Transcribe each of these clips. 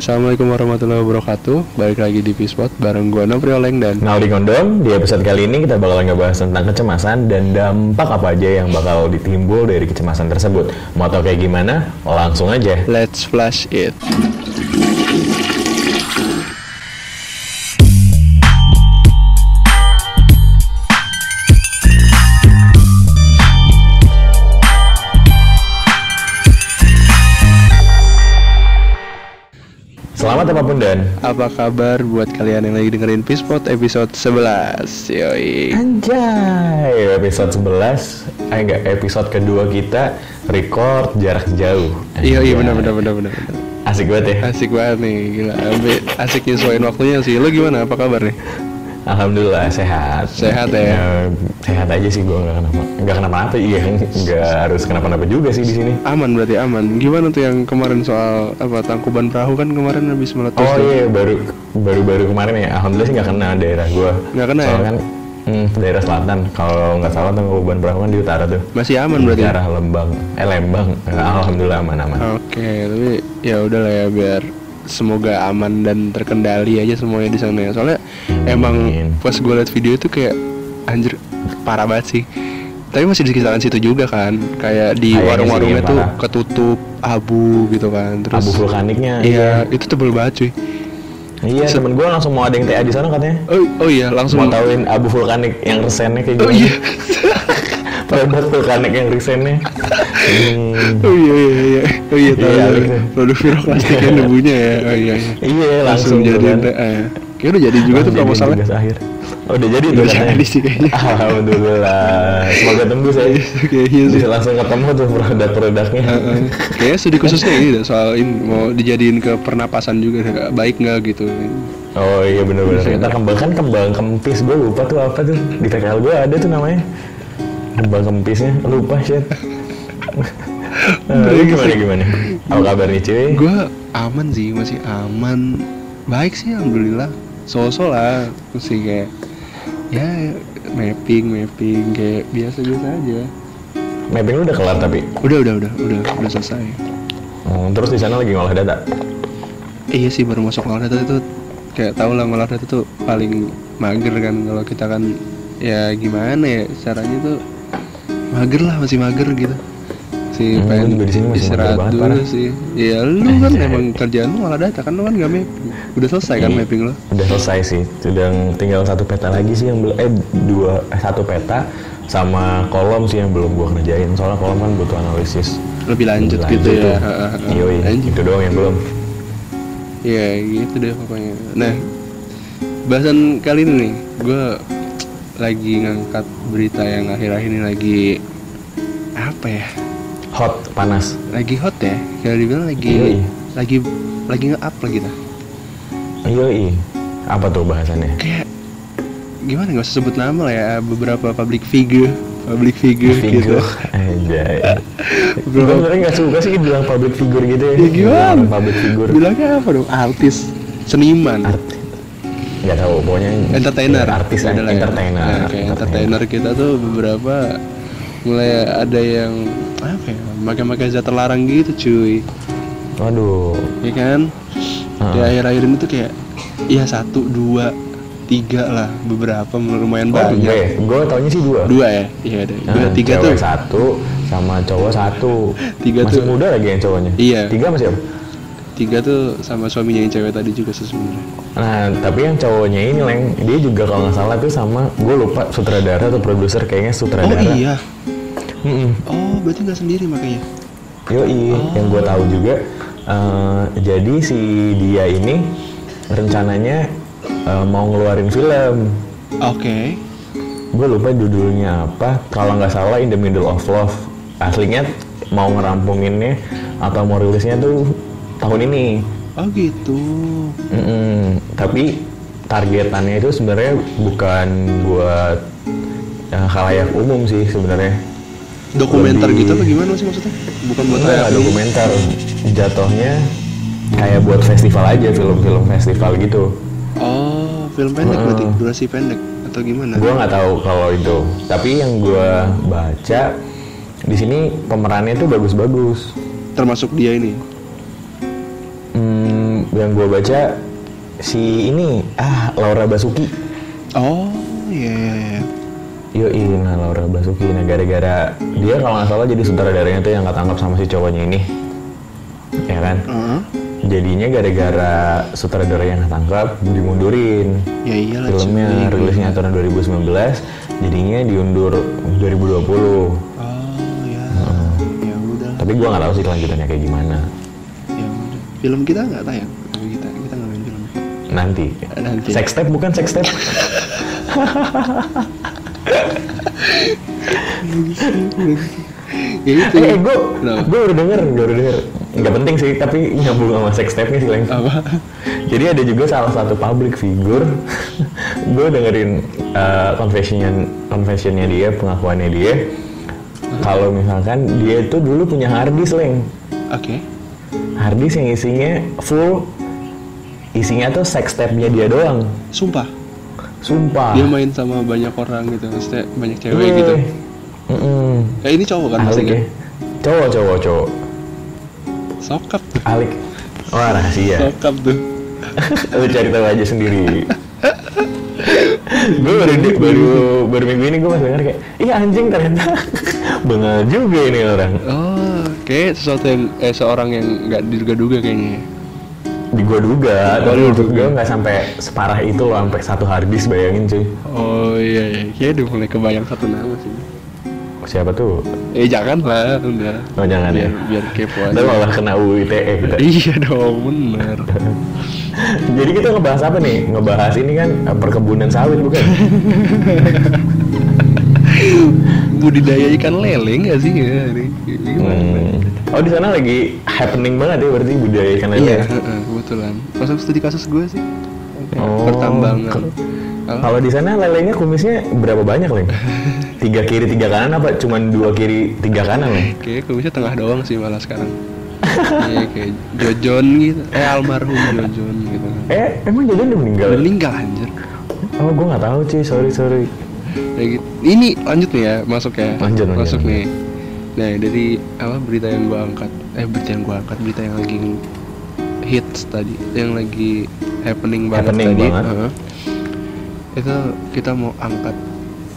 Assalamualaikum warahmatullahi wabarakatuh Balik lagi di Pispot bareng gue Nopri Oleng dan Naldi Kondom, di episode kali ini kita bakal ngebahas tentang kecemasan dan dampak apa aja yang bakal ditimbul dari kecemasan tersebut. Mau tau kayak gimana? Langsung aja. Let's flash it Apa kabar buat kalian yang lagi dengerin Pispot episode 11 Yoi. Anjay, episode 11 Eh enggak, episode kedua kita record jarak jauh. Iya iya Anjay. benar benar benar benar. Asik banget ya? Asik banget nih gila. Asik nyesuaiin waktunya sih. Lo gimana? Apa kabar nih? Alhamdulillah sehat. Sehat ya? Sehat aja sih gue nggak kenapa nggak kenapa-napa iya. Nggak harus kenapa-napa juga sih di sini. Aman berarti aman. Gimana tuh yang kemarin soal apa tangkuban perahu kan kemarin habis meletus Oh tuh. iya baru baru baru kemarin ya. Alhamdulillah sih nggak kena daerah gua. Nggak kena ya? Kan hmm, daerah selatan. Kalau nggak salah Kabupaten Perahu kan di utara tuh. Masih aman berarti? di arah Lembang. Eh Lembang. Alhamdulillah aman aman Oke, tapi ya udah lah ya biar semoga aman dan terkendali aja semuanya di sana ya. Soalnya emang pas gue liat video itu kayak anjir parah banget sih. Tapi masih di sekitaran situ juga kan, kayak di warung-warungnya iya, tuh ketutup abu gitu kan. Terus abu vulkaniknya Iya, itu tebel banget cuy. iya temen gua langsung mau ada yang TA di sana katanya Oh, oh iya, langsung mau tauin abu vulkanik yang resennya kayak Oh gimana iya. produk vulkanik yang resennya hmm. Oh iya iya iya. Oh iya tahu. Iya, tahu. gitu. Produk piroklastiknya debunya ya. Oh iya iya. iya Langsung langsung jadi tuh kan. TA. Kayak udah jadi juga tuh Langsung jadiin proposalnya. akhir oh udah jadi tuh Udah jadi sih kayaknya. Alhamdulillah Semoga tembus ya Kayaknya sih. Bisa langsung ketemu tuh produk-produknya Heeh. Kayaknya studi khususnya ini soal ini mau dijadiin ke pernapasan juga baik nggak gitu. Oh iya bener-bener Bisa. Kita kembang kan kembang kempis Gue lupa tuh apa tuh Di PKL gue ada tuh namanya Kembang kempisnya Lupa shit Nah, lu gimana gimana? Apa kabar nih cuy? Gue aman sih, masih aman. Baik sih, alhamdulillah. So-so lah, masih kayak ya mapping mapping kayak biasa-biasa aja. Mapping lu udah kelar tapi Udah udah udah udah udah selesai. Hmm, Terus di sana lagi ngolah data Eh, iya sih baru masuk ngolah data itu kayak tau lah ngolah data tuh paling mager kan kalau kita kan ya gimana ya caranya tuh mager lah masih mager gitu. Si Hmm, pengen juga di sini masih istirahat banget, dulu parah. sih. Ya lu kan emang kerjaan lu ngolah data kan lu kan gak mapping. Udah selesai kan Iya. mapping lu? Udah selesai sih. Sedang tinggal satu peta lagi sih yang belum Eh dua eh, Satu peta Sama kolom sih yang belum gua kerjain. Soalnya kolom kan butuh analisis. Lebih lanjut, Lanjut gitu ya. Anjing. itu doang yang belum. Iya gitu deh pokoknya. Nah Bahasan kali ini nih Gue lagi ngangkat berita yang akhir-akhir ini lagi Apa ya? Hot, panas. Lagi hot ya? Kayak dibilang lagi Yoi. Lagi Lagi nge-up lah gitu Yoi. Apa tuh bahasannya? Kayak Gimana? Gak usah sebut nama lah ya. Beberapa public figure Public figure, gitu. Figur Anjay. Gue Bro. sebenernya gak suka sih bilang public figure gitu ya. Ya gimana? Bilang Public figure. Bilangnya apa dong? Artis Seniman. Artis Gak tau pokoknya entertainer. ya, Artis Udah lah ya. entertainer. Nah, kayak entertainer. kita tuh beberapa mulai ada yang apa ya makai-makai zat terlarang gitu cuy. Waduh. Ya kan? Di Ah. akhir-akhir ini tuh kayak iya satu dua tiga lah beberapa lumayan Oh banyak. gue, gue taunya sih dua. Dua ya? Iya ada Nah, tiga tuh. satu sama cowok satu. Tiga masih tuh- muda lagi yang cowoknya? Iya. tiga masih apa? Tiga tuh sama suaminya yang cewek tadi juga sebenarnya nah tapi yang cowoknya ini leng dia juga kalau nggak salah tuh sama gue lupa sutradara atau produser kayaknya oh sutradara iya Mm-mm. oh berarti nggak sendiri makanya Yoi, yang gue tahu juga eh, jadi si dia ini rencananya eh, mau ngeluarin film. oke Gue lupa judulnya apa. Kalau nggak salah In the Middle of Love. Aslinya mau ngerampunginnya atau mau rilisnya tuh tahun ini. Oh gitu Mm-mm. Tapi targetannya itu sebenarnya bukan buat eh, khalayak umum sih sebenarnya. dokumenter Lebih- gitu apa gimana sih maksudnya bukan buat Enggak, kayak dokumenter jatuhnya kayak buat festival aja film-film festival gitu Oh, film pendek Heeh. berarti durasi pendek atau gimana? gue nggak tahu kalau itu tapi yang gue baca di sini pemerannya tuh bagus-bagus Termasuk dia ini. Hmm, yang gue baca si ini ah Laura Basuki. Oh iya iya iya Yo nah Laura Basuki. Nah gara-gara dia kalau nggak salah jadi sutradaranya tuh yang ketangkap sama si cowoknya ini. Ya kan? Heeh. jadinya gara-gara sutradara yang ketangkap dimundurin ya iyalah filmnya cuy. rilisnya tahun 2019 jadinya diundur 2020 oh ya. Ya udah. Tapi gua nggak tahu sih kelanjutannya kayak gimana. Ya udah. Film kita nggak tayang nanti. Nanti. sex step bukan sex step ya itu. Eh gue gue udah denger gue udah denger. Nggak penting sih tapi nyambung sama sex stepnya sih Leng. apa? Jadi ada juga salah satu public figure. Gue dengerin uh, confession confessionnya dia pengakuannya dia. Kalau misalkan dia itu dulu punya harddisk leng. Oke. Harddisk yang isinya full isinya tuh sex tape-nya dia doang. Sumpah. Sumpah. Dia main sama banyak orang gitu maksudnya banyak cewek gitu. Mm-mm. kayak ini cowok kan maksudnya? ya? Cowok cowok cowok. Sokap. Alik wah rahasia. Sokap tuh. Lu cari tahu aja sendiri. Gue baru baru baru minggu ini gue masih denger kayak iya anjing ternyata bengal juga ini orang. Oh kayak sesuatu yang eh seorang yang nggak diduga-duga kayaknya di gue duga. Oh, tapi menurut gue nggak sampai separah itu loh sampai satu harddisk bayangin cuy. Oh iya iya. Kayak udah mulai kebayang satu nama sih. Siapa tuh? Eh jangan lah udah. Oh jangan biar ya? Biar kepo Ntar aja. malah kena UU ITE kita iya dong bener. Jadi kita ngebahas apa nih? Ngebahas ini kan eh, perkebunan sawit bukan? Budidaya ikan lele nggak sih? Ya ini gimana? Hmm. Oh di sana lagi happening banget ya berarti budaya ikan lele. iya ya? Kebetulan masuk studi kasus gue sih Oh, pertambangan? Kalau di sana lelenya kumisnya berapa banyak leng? Tiga kiri tiga kanan apa cuman dua kiri tiga kanan leng? Kayak kumisnya tengah doang sih malah sekarang. Iya kayak Jojon gitu. Eh almarhum Jojon gitu. Eh emang jajan udah meninggal? Meninggal anjir. Oh gue nggak tahu cuy sorry sorry. Kayak gitu. Ini lanjut nih ya, masuk ya. Lanjut, lanjut, Masuk lanjut. nih. Nah, dari apa berita yang gua angkat? Eh berita yang gua angkat, berita yang lagi hits tadi, yang lagi happening banget Happening tadi. banget. Heeh. Itu kita mau angkat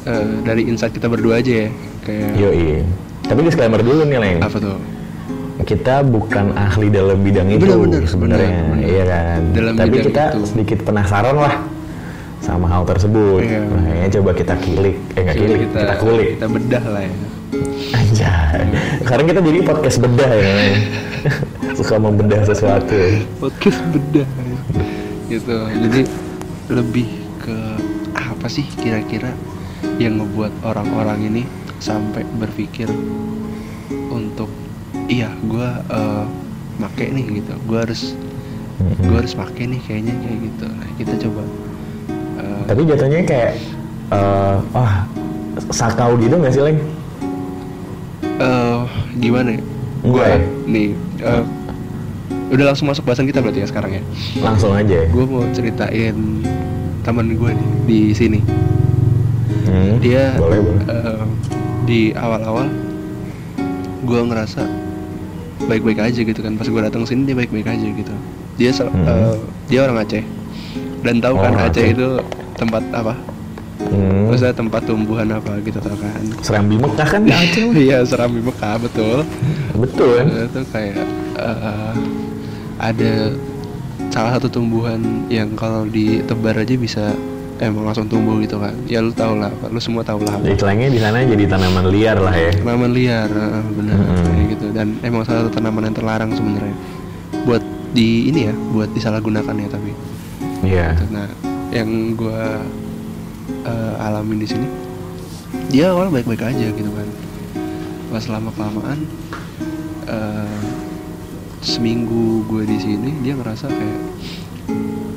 eh, dari insight kita berdua aja ya. Kayak Yo Tapi disclaimer dulu nih leng. apa tuh? Kita bukan ahli dalam bidang itu Benar, benar, sebenarnya, benar, benar. iya kan. Dalam Tapi kita itu. sedikit penasaran lah sama hal tersebut. Iya. Makanya coba kita kilik, eh nggak kilik, kita, kulik. Kita bedah lah ya. Anjay. Sekarang kita jadi podcast bedah ya. Suka membedah sesuatu. podcast bedah gitu jadi lebih ke apa sih kira-kira yang ngebuat orang-orang ini sampai berpikir untuk iya gue make nih gitu gue harus gue harus make nih kayaknya kayak gitu nah, kita coba eh, Tapi jatuhnya kayak eh wah sakau gitu nggak sih leng? eh, gimana ya gue ya? nih eh, udah langsung masuk bahasan kita berarti ya sekarang ya Langsung aja. ya? gue mau ceritain teman gue nih di sini Hmm, dia boleh boleh. eh, di awal-awal gue ngerasa baik-baik aja gitu kan pas gue datang sini dia baik-baik aja gitu dia Hmm. eh, dia orang Aceh dan tahu kan Aceh Aceh. itu tempat apa Hmm, maksudnya tempat tumbuhan apa gitu tau kan Serambi Mekah kan Aceh. Iya serambi Mekah betul Betul kan? itu kayak eh, ada salah satu tumbuhan yang kalau ditebar aja bisa emang langsung tumbuh gitu kan ya lu tau lah lu semua tau lah. Istilahnya di sana jadi tanaman liar lah ya. tanaman liar eh, Mm-mm. kayak gitu dan emang salah satu tanaman yang terlarang sebenarnya buat di ini ya buat disalahgunakan ya tapi Iya. nah yang gua eh, alamin di sini dia awal baik-baik aja gitu kan pas lama kelamaan eh, seminggu gue di sini dia ngerasa kayak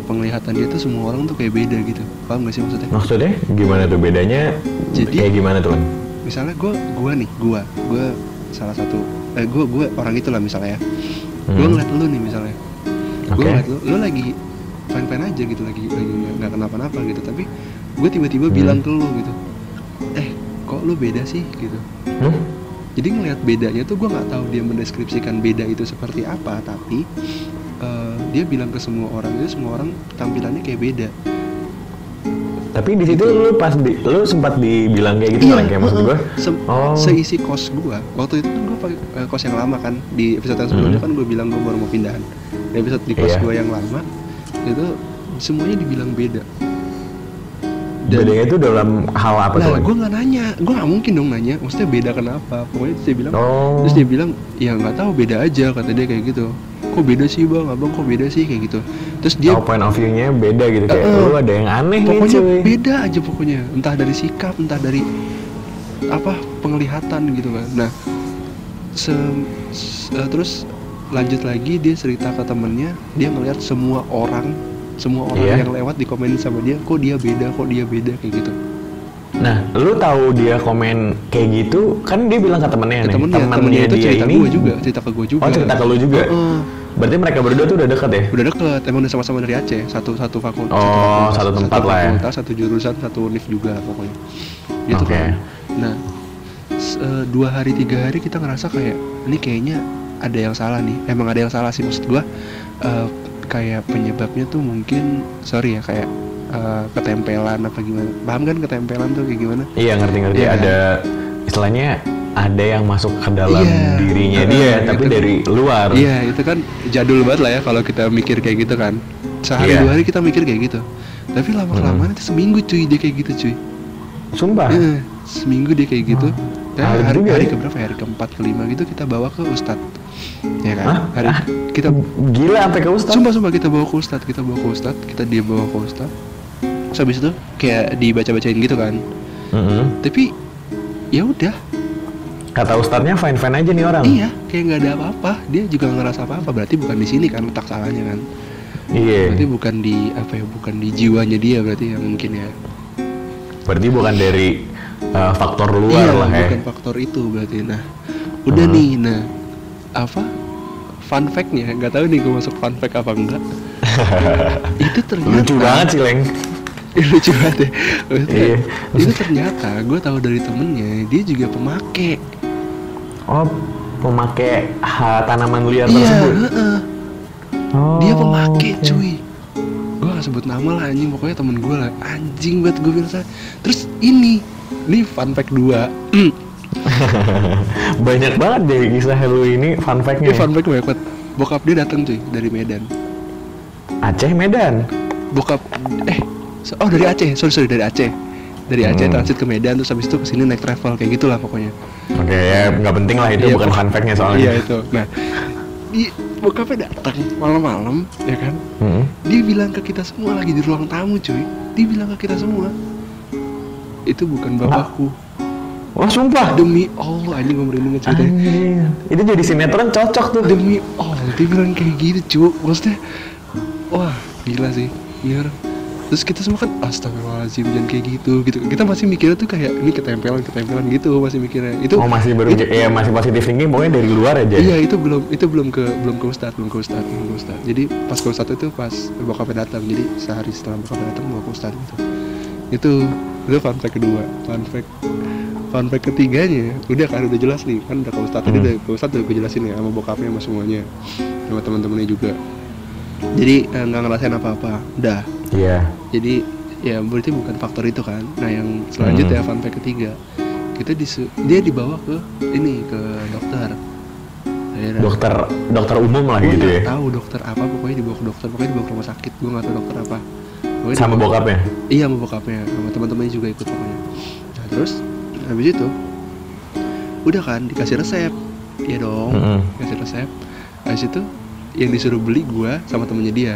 penglihatan dia tuh semua orang tuh kayak beda gitu paham gak sih maksudnya Maksudnya gimana tuh bedanya? Jadi- kayak gimana tuh? Misalnya gue gue nih gue gue salah satu eh gue gue orang itulah misalnya ya gue Hmm. ngeliat lu nih misalnya gue Oke. ngeliat lu lu lagi fine fine aja gitu lagi lagi nggak kenapa-napa gitu tapi gue tiba-tiba Hmm. bilang ke lu gitu eh kok lu beda sih gitu Hmm? Jadi ngelihat bedanya tuh gue nggak tahu dia mendeskripsikan beda itu seperti apa tapi eh, dia bilang ke semua orang itu semua orang tampilannya kayak beda Tapi di situ lu pas di, lu sempat dibilang kayak gitu kan kayak maksud gua. Se- Oh. seisi kos gua waktu itu kan gua pakai eh, kos yang lama kan di episode yang sebelumnya Hmm. kan gua bilang gua baru mau pindahan di episode di kos Iya. gua yang lama itu semuanya dibilang beda Bedanya itu dalam hal apa tuh? Nah, Lang? gue nggak nanya, gue nggak mungkin dong nanya. Maksudnya beda kenapa? Pokoknya terus dia bilang, Oh. terus dia bilang, ya nggak tahu beda aja kata dia kayak gitu. Kok beda sih bang, abang kok beda sih kayak gitu. Terus dia, Oh, point of view-nya beda gitu kayak Uh-uh. lu ada yang aneh nih pokoknya beda aja pokoknya. Entah dari sikap, entah dari apa penglihatan gitu kan. Nah, se- se- terus lanjut lagi dia cerita ke temennya, dia ngelihat semua orang, semua orang Iya. yang lewat di komen sama dia, kok dia beda, kok dia beda kayak gitu. Nah, lu tahu dia komen kayak gitu, kan dia bilang ke temennya Ke nih, temennya, temennya itu dia cerita ini gue juga, cerita ke gue juga. Oh, cerita ke lu juga. Heeh. Berarti mereka berdua tuh udah deket ya? udah deket emang udah sama-sama dari Aceh satu satu fakultas Oh, satu tempat lah ya. fakultas satu jurusan satu univ juga pokoknya gitu Oke. kan nah eh, dua hari tiga hari kita ngerasa kayak ini kayaknya ada yang salah nih emang ada yang salah sih maksud gua eh, kayak penyebabnya tuh mungkin sorry ya kayak eh, ketempelan apa gimana paham kan ketempelan tuh kayak gimana Iya, ngerti-ngerti. Iya. Ada istilahnya ada yang masuk ke dalam Iya. dirinya Heeh, dia, tapi itu. dari luar. Iya itu kan jadul banget lah ya kalau kita mikir kayak gitu kan Sehari Iya. dua hari kita mikir kayak gitu Tapi lama kelamaan itu seminggu cuy dia kayak gitu cuy Sumpah. Eh, Seminggu dia kayak gitu Ya, Alim hari, hari ya. keberapa ya? Hari keempat kelima gitu kita bawa ke Ustadz Ya kan Hah? hari Ah. kita Gila sampai ke Ustaz. Sumpah sumpah kita bawa ke Ustadz Kita bawa ke Ustadz Kita dia bawa ke Ustadz Terus habis itu kayak dibaca-bacain gitu kan Mm-mm. Tapi ya udah Kata Ustadznya fine-fine aja nih orang. iya kayak nggak ada apa-apa dia juga ngerasa apa-apa berarti bukan di sini kan letak salahnya kan Iya. berarti bukan di apa ya bukan di jiwanya dia berarti yang mungkin ya Berarti bukan dari uh, faktor luar iya lah ya. bukan faktor itu berarti nah udah Hmm. nih nah apa fun fact-nya nggak tahu nih gue masuk fun fact apa enggak itu ternyata Lucu banget sih, Leng. lucu banget ya Maksudnya, Iya. itu ternyata gue tahu dari temennya dia juga pemakai Oh, pemakai ha, tanaman liar iya tersebut. heeh. Oh, dia pemakai oke. cuy gue gak sebut nama lah anjing pokoknya temen gue lah anjing banget gue bilang terus ini ini fun fact 2 Banyak banget deh kisah lu ini fun fact-nya. ini fun fact banyak banget bokap dia datang cuy dari Medan Aceh Medan. bokap eh oh dari Aceh sorry sorry dari Aceh dari Aceh Hmm. transit ke Medan terus habis itu ke sini naik travel kayak gitulah pokoknya Oke, ya nggak penting lah itu Iya, bukan fun fact-nya soalnya. iya itu nah di bokapnya datang malam-malam ya kan Hmm. dia bilang ke kita semua lagi di ruang tamu cuy dia bilang ke kita semua itu bukan bapakku Wah sumpah. demi Allah anjing gue merinding ceritanya. Itu jadi sinetron cocok tuh. demi Allah dia bilang kayak gitu cu maksudnya wah gila sih. Ini orang terus kita semua kan astagfirullahaladzim jangan kayak gitu gitu. Kita masih mikirnya tuh kayak ini ketempelan ketempelan gitu masih mikirnya. Itu Oh masih baru itu, ya masih positif thinking pokoknya dari luar aja. iya itu belum itu belum ke belum ke ustad belum ke ustad belum ke ustad. Jadi pas ke ustad itu pas bokapnya datang. Jadi sehari setelah bokapnya datang bawa ke ustad gitu. Itu itu fun fact kedua. Fun fact fun fact ketiganya udah kan udah jelas nih kan udah ke ustad tadi Hmm. udah ke ustad udah gue jelasin ya sama bokapnya sama semuanya sama teman-temannya juga jadi eh, nggak ngerasain apa-apa udah Iya. jadi ya berarti bukan faktor itu kan nah yang selanjutnya Hmm. fun fact ketiga kita disu dia dibawa ke ini ke dokter Daerah. Dokter dokter umum lah Gua gitu ya. tahu dokter apa pokoknya dibawa ke dokter pokoknya dibawa ke rumah sakit gue nggak tahu dokter apa Pokoknya Sama dibawa- bokapnya. iya sama bokapnya sama teman-temannya juga ikut pokoknya nah terus habis itu udah kan dikasih resep. Iya dong Mm-mm. dikasih resep. Habis itu yang disuruh beli gue sama temennya dia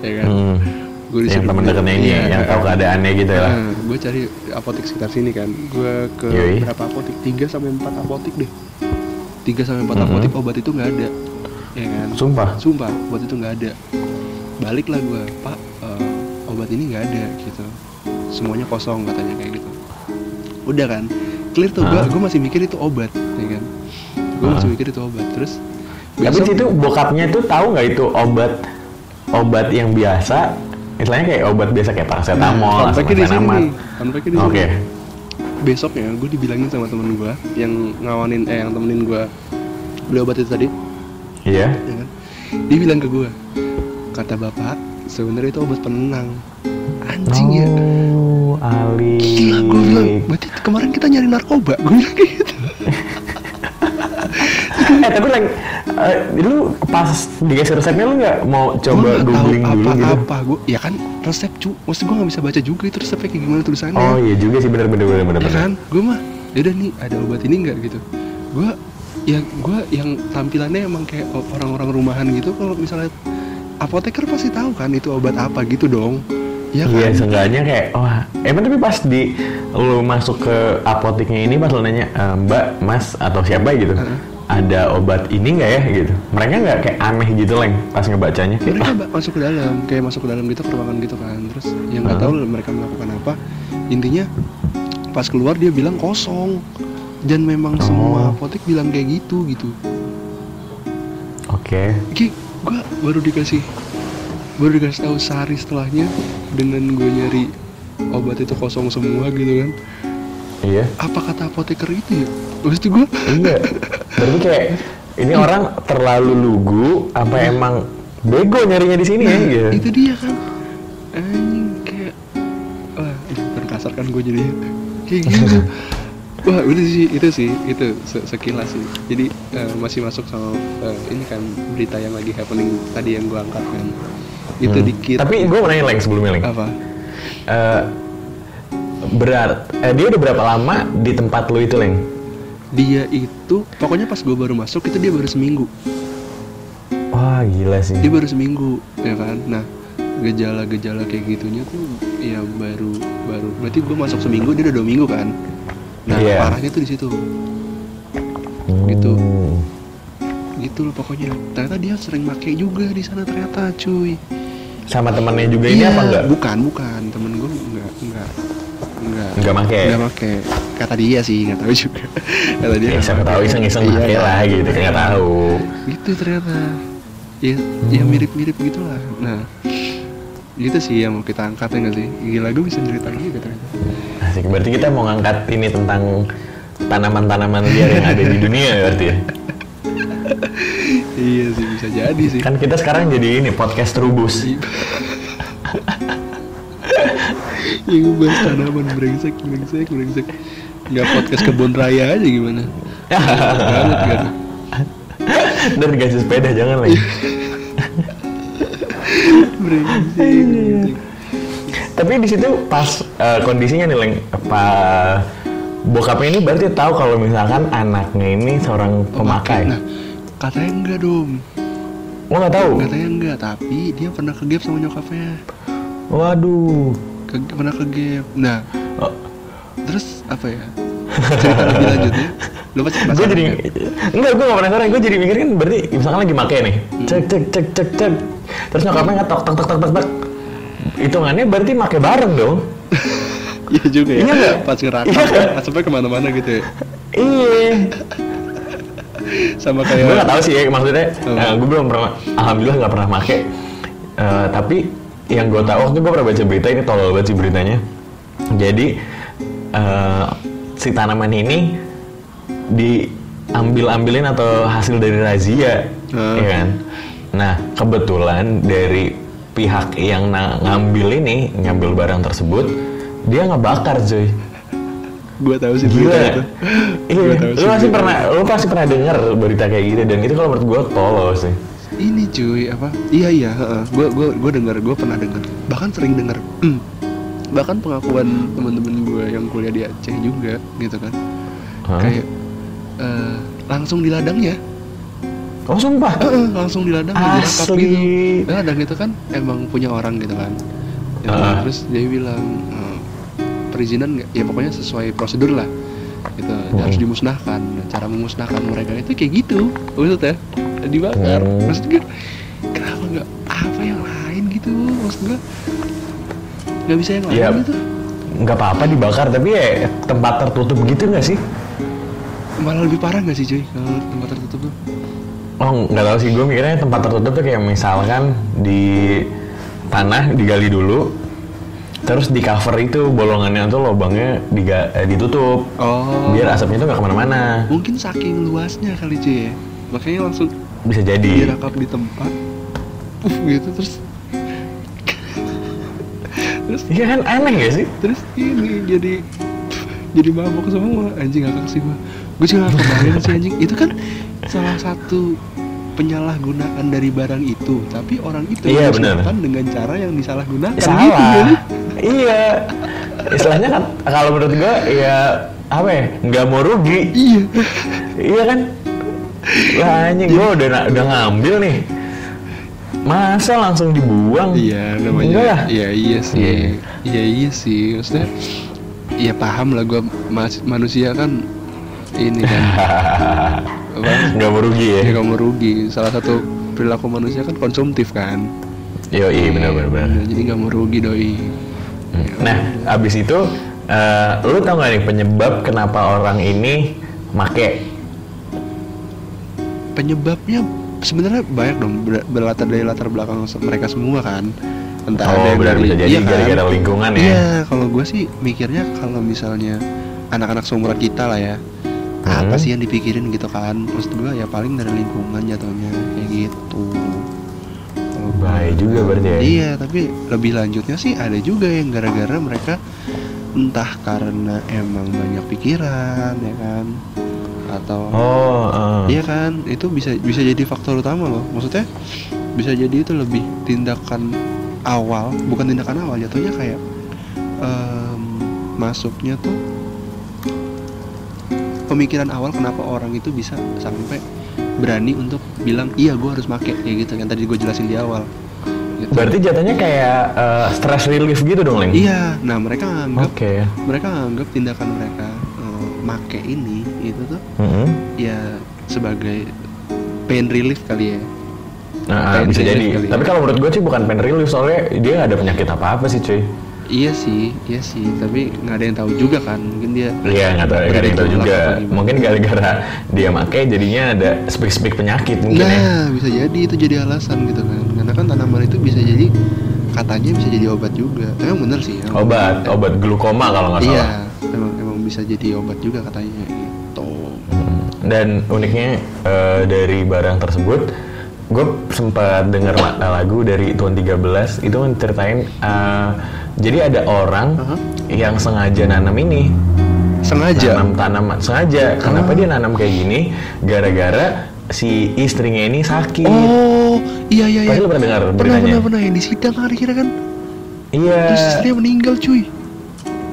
ya kan? Hmm. gue Yang teman dekatnya ini Iya, yang tahu keadaannya gitu ya. gue cari apotek sekitar sini kan. Gue ke Yoi. berapa apotek 3 sampai 4 apotek deh. 3 sampai 4 Mhm. apotek obat itu nggak ada. Ya kan? Sumpah. sumpah obat itu nggak ada. Balik lah gue pak eh, obat ini nggak ada gitu. Semuanya kosong katanya kayak gitu udah kan clear tuh gue Ah. gue masih mikir itu obat ya kan gue masih Ah. mikir itu obat terus Tapi besok- situ bokapnya tuh tahu nggak itu obat obat yang biasa, istilahnya kayak obat biasa kayak paracetamol, nih. Fact-nya di Oke. sini. besoknya gue dibilangin sama temen gue yang ngawanin eh yang temenin gue beli obat itu tadi Iya. ya kan dia bilang ke gue kata bapak sebenarnya itu obat penenang anjing ya Oh, Ali. gila gue bilang berarti kemarin kita nyari narkoba gue bilang gitu eh tapi lagi eh, lu pas dikasih resepnya lu nggak mau coba tahu googling dulu gitu? apa-apa gue ya kan resep cu maksud gue nggak bisa baca juga itu resepnya kayak gimana tulisannya Oh iya juga sih bener bener bener bener. ya kan gue mah yaudah nih ada obat ini nggak gitu gue ya gue yang tampilannya emang kayak orang-orang rumahan gitu kalau misalnya apoteker pasti tahu kan itu obat apa gitu dong Iya kan? seenggaknya kayak wah. Emang tapi pas di lu masuk ke apoteknya ini pas lu nanya "Eh, Mbak Mas atau siapa? gitu. Heeh. ada obat ini nggak ya? Gitu. Mereka nggak kayak aneh gitu leng pas ngebacanya? Mereka "Ah, masuk ke dalam kayak masuk ke dalam gitu ke ruangan gitu kan. Terus yang nggak Heeh. tahu mereka melakukan apa. Intinya pas keluar dia bilang kosong. Dan memang semua Oh. apotek bilang kayak gitu gitu. Oke. Ki, gue baru dikasih baru dikasih tahu sehari setelahnya dengan gue nyari obat itu kosong semua gitu kan. Iya. Apa kata apoteker itu ya? Terus itu gue iya. Berarti kayak ini orang terlalu lugu apa emang bego nyarinya di sini ya gitu. Nah, itu dia kan. Anjing kayak wah itu kan kan gue jadi kayak gitu. Wah udah sih itu sih itu se- sekilas sih. Jadi eh, masih masuk sama eh, ini kan berita yang lagi happening tadi yang gue angkat kan itu Hmm. dikit. Tapi gue mau nanya leng sebelumnya leng. Apa? Eh, berat eh, dia udah berapa lama di tempat lu itu leng? Dia itu pokoknya pas gue baru masuk itu dia baru seminggu. Wah gila sih. Dia baru seminggu ya kan? Nah gejala-gejala kayak gitunya tuh ya baru baru berarti gue masuk seminggu dia udah dua minggu kan? Nah Iya. parahnya tuh di situ. Hmm. gitu. Gitu loh pokoknya. Ternyata dia sering make juga di sana ternyata cuy. Sama temennya juga ini Iya, apa enggak? bukan bukan. Temen gue enggak enggak enggak. Enggak make? enggak make. Kata dia sih nggak tahu juga. Kata dia ya nggak siapa make. tahu iseng-iseng Iya, pakai lah gitu kan nggak tahu. Gitu ternyata. Ya ya mirip-mirip gitulah. Nah gitu sih yang mau kita angkat ya nggak sih? Gila gue bisa cerita gitu ternyata. Asik. Berarti kita mau ngangkat ini tentang tanaman-tanaman liar yang ada di dunia ya berarti ya iya sih bisa jadi sih. Kan kita sekarang jadi ini podcast rubus. Yang gue bahas tanaman brengsek brengsek brengsek. Nggak podcast kebun raya aja gimana? Banget kan? Dan dikasih sepeda jangan lagi. Brengsek tapi di situ pas eh, kondisinya nih leng. Apa bokapnya ini berarti tahu kalau misalkan anaknya ini seorang pemakai. Nah katanya enggak dong lo nggak tahu? Katanya enggak tapi dia pernah ke gap sama nyokapnya. Waduh. Ke, pernah ke gap. Nah Oh, terus apa ya? Cerita lebih lanjutnya lu pasti gue jadi kan? enggak gue gak penasaran. Gue jadi mikir kan berarti misalkan lagi make nih. Cek cek cek cek cek. Terus nyokapnya ngetok tok tok tok tok tok. Hitungannya berarti make bareng dong. Iya juga ya. Iya pas ngerakam Iya. kan? asapnya ke mana-mana gitu ya. Iya sama gue kayak gak tahu sih ya maksudnya Oh. gue belum pernah alhamdulillah nggak pernah make Eh, tapi yang gue tahu waktu gue pernah baca berita ini tolol sih beritanya jadi eh, si tanaman ini diambil ambilin atau hasil dari razia Hmm. ya kan nah kebetulan dari pihak yang ngambil ini ngambil barang tersebut dia ngebakar cuy gue tahu sih Gila. berita itu Iya, Gua tahu lu sih pasti pernah, lu pasti pernah dengar berita kayak gitu dan itu kalau menurut gua tolol sih. ini cuy apa iya iya gue gue gue dengar gue pernah dengar bahkan sering dengar bahkan pengakuan teman-teman gue yang kuliah di Aceh juga gitu kan Hah? kayak eh, langsung di ladangnya Oh sumpah? Heeh, langsung di ladang dirangkap Asli. gitu nah, ladang itu kan emang punya orang gitu kan Ya, Ah. terus dia bilang eh, perizinan nggak? Ya pokoknya sesuai prosedur lah. Gitu. Harus Hmm. dimusnahkan. Nah, cara memusnahkan mereka itu kayak gitu. Maksudnya dibakar. Hmm. maksud gue kenapa nggak apa yang lain gitu? Maksud gue nggak bisa yang lain Iya. gitu. Nggak apa-apa dibakar tapi ya tempat tertutup gitu nggak sih? malah lebih parah nggak sih cuy kalau tempat tertutup tuh? Oh nggak tahu sih. Gue mikirnya tempat tertutup tuh kayak misalkan di tanah digali dulu, terus di cover itu bolongannya tuh lubangnya diga- eh, ditutup. Oh. Biar asapnya tuh nggak ke mana-mana. mungkin saking luasnya kali cuy ya. Makanya langsung bisa jadi. direkap di tempat. Puff gitu terus. Terus iya kan aneh gak sih? terus ini jadi jadi mabok semua. Anjing ngakak sih gua. Gue juga gak kebayang sih anjing. Itu kan salah satu penyalahgunaan dari barang itu. Tapi orang itu Iya, dengan cara yang disalahgunakan. Salah. Gitu jadi iya. Istilahnya kan kalau menurut gua ya apa ya nggak mau rugi. Iya. Iya kan? Lah anjing gua udah udah ngambil nih. Masa langsung dibuang? Iya Enggak namanya lah. iya iya sih. Iya. iya iya sih. Maksudnya iya paham lah gua. Mas- manusia kan ini kan. Nggak mau rugi ya? Ya kamu rugi. Salah satu perilaku manusia kan konsumtif kan. Yo iya benar benar. Nah, jadi nggak mau rugi doi Nah, abis itu, eh, lu tau gak nih penyebab kenapa orang ini make? penyebabnya sebenarnya banyak dong ber- berlatar dari latar belakang mereka semua kan entah ada Oh, yang benar dari bisa jadi iya kan? gara-gara lingkungan ya? iya kalau gue sih mikirnya kalau misalnya anak-anak seumuran kita lah ya Hmm. apa sih yang dipikirin gitu kan terus gue ya paling dari lingkungan jatuhnya kayak gitu Bahaya juga berarti ya? iya tapi lebih lanjutnya sih ada juga yang gara-gara mereka entah karena emang banyak pikiran ya kan atau Oh, eh. Iya kan, itu bisa bisa jadi faktor utama loh. Maksudnya bisa jadi itu lebih tindakan awal, bukan tindakan awal, jatuhnya kayak em, masuknya tuh pemikiran awal kenapa orang itu bisa sampai berani untuk bilang iya gue harus make kayak gitu yang tadi gue jelasin di awal. Gitu. Berarti jatuhnya kayak eh, stress relief gitu dong, Leng? Iya, nah mereka anggap Oke. mereka anggap tindakan mereka eh, make ini itu tuh Mm-mm. ya sebagai pain relief kali ya. Nah, Pain bisa jadi. kali ya. Tapi kalau menurut gue sih bukan pain relief soalnya dia ada penyakit apa-apa sih, cuy. Iya sih, iya sih, tapi nggak ada yang tahu juga kan, mungkin dia Iya nggak tahu, nggak ada yang tahu juga. Mungkin gara-gara dia make jadinya ada spek-spek penyakit mungkin ya. Nah, bisa jadi itu jadi alasan gitu kan. Karena kan tanaman itu bisa jadi katanya bisa jadi obat juga. Emang bener sih. emang Obat, bener. obat glukoma kalau nggak Iya, salah. emang emang bisa jadi obat juga katanya gitu. Dan uniknya eh, dari barang tersebut, gue sempat dengar la- lagu dari Tuan 13 itu menceritain eh, jadi ada orang Aha. yang sengaja nanam ini, Sengaja. nanam tanaman sengaja. Kenapa dia nanam kayak gini? Gara-gara si istrinya ini sakit. Oh, iya iya iya. Pasti lu pernah dengar Pernah beritanya? pernah pernah yang di sidang akhirnya kan. Iya. Terus istrinya meninggal cuy.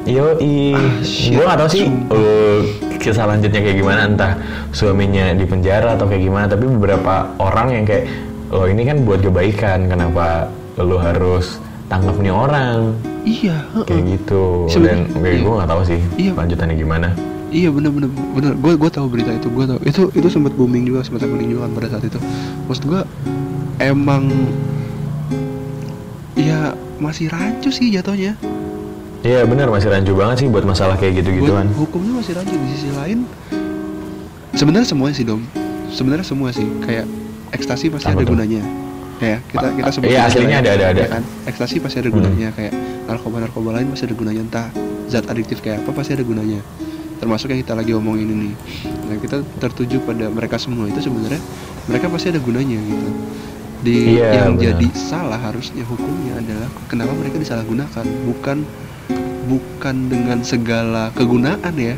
Yo, i, Ah, gue gak tau sih uh, kisah lanjutnya kayak gimana entah suaminya di penjara atau kayak gimana tapi beberapa orang yang kayak lo ini kan buat kebaikan kenapa lo harus tangkap nih orang Iya. heeh. kayak gitu dan kayak iya. gue gak tahu sih Iya. lanjutannya gimana Iya bener bener. Gue gue tahu berita itu. Gue tahu itu itu sempat booming juga sempat happening juga kan pada saat itu. Maksud gue emang ya masih rancu sih jatuhnya. Iya benar masih rancu banget sih buat masalah kayak gitu gituan Buat hukumnya masih rancu di sisi lain. Sebenarnya semuanya sih dom. Sebenarnya semua sih kayak ekstasi pasti Apa ada tuh? gunanya. Ya kita kita sebut iya, aslinya ada, ada, ada. Ya kan? Ekstasi pasti ada Hmm. gunanya kayak narkoba narkoba lain pasti ada gunanya entah zat adiktif kayak apa pasti ada gunanya. Termasuk yang kita lagi omongin ini. Nah kita tertuju pada mereka semua itu sebenarnya mereka pasti ada gunanya gitu. Di Iya, yang benar. jadi salah harusnya hukumnya adalah kenapa mereka disalahgunakan bukan bukan dengan segala kegunaan ya.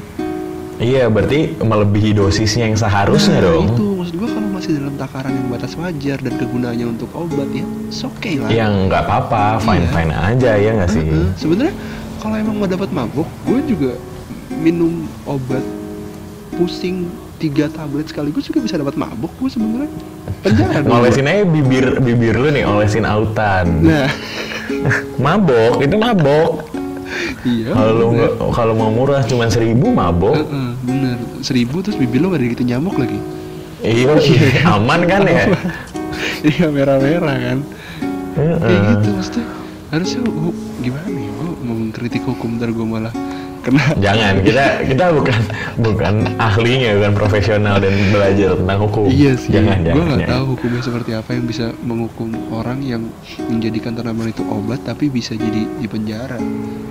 Iya berarti melebihi dosisnya yang seharusnya Nah, dong. itu. Maksud gua kalau masih dalam takaran yang batas wajar dan kegunaannya untuk obat ya it's okay lah. Yang nggak apa-apa. Fine fine aja ya nggak sih? Heeh. sebenarnya kalau emang mau dapat mabuk gue juga minum obat pusing tiga tablet sekaligus juga bisa dapat mabuk gue sebenarnya. Penjara ngolesin aja bibir bibir lu nih olesin autan. Nah. Mabok itu mabok iya kalau nggak kalau mau murah cuma seribu mabok. Heeh, bener. Seribu terus bibir lo gak ada gitu nyamuk lagi. Iya aman kan ya? Iya merah-merah kan? Kayak gitu maksudnya. Harusnya gimana nih gue mau mengkritik hukum ntar gue malah kena. Jangan kita kita bukan bukan ahlinya bukan profesional dan belajar tentang hukum. Iya sih jangan gue jangan, nggak tahu hukumnya seperti apa yang bisa menghukum orang yang menjadikan tanaman itu obat tapi bisa jadi di penjara.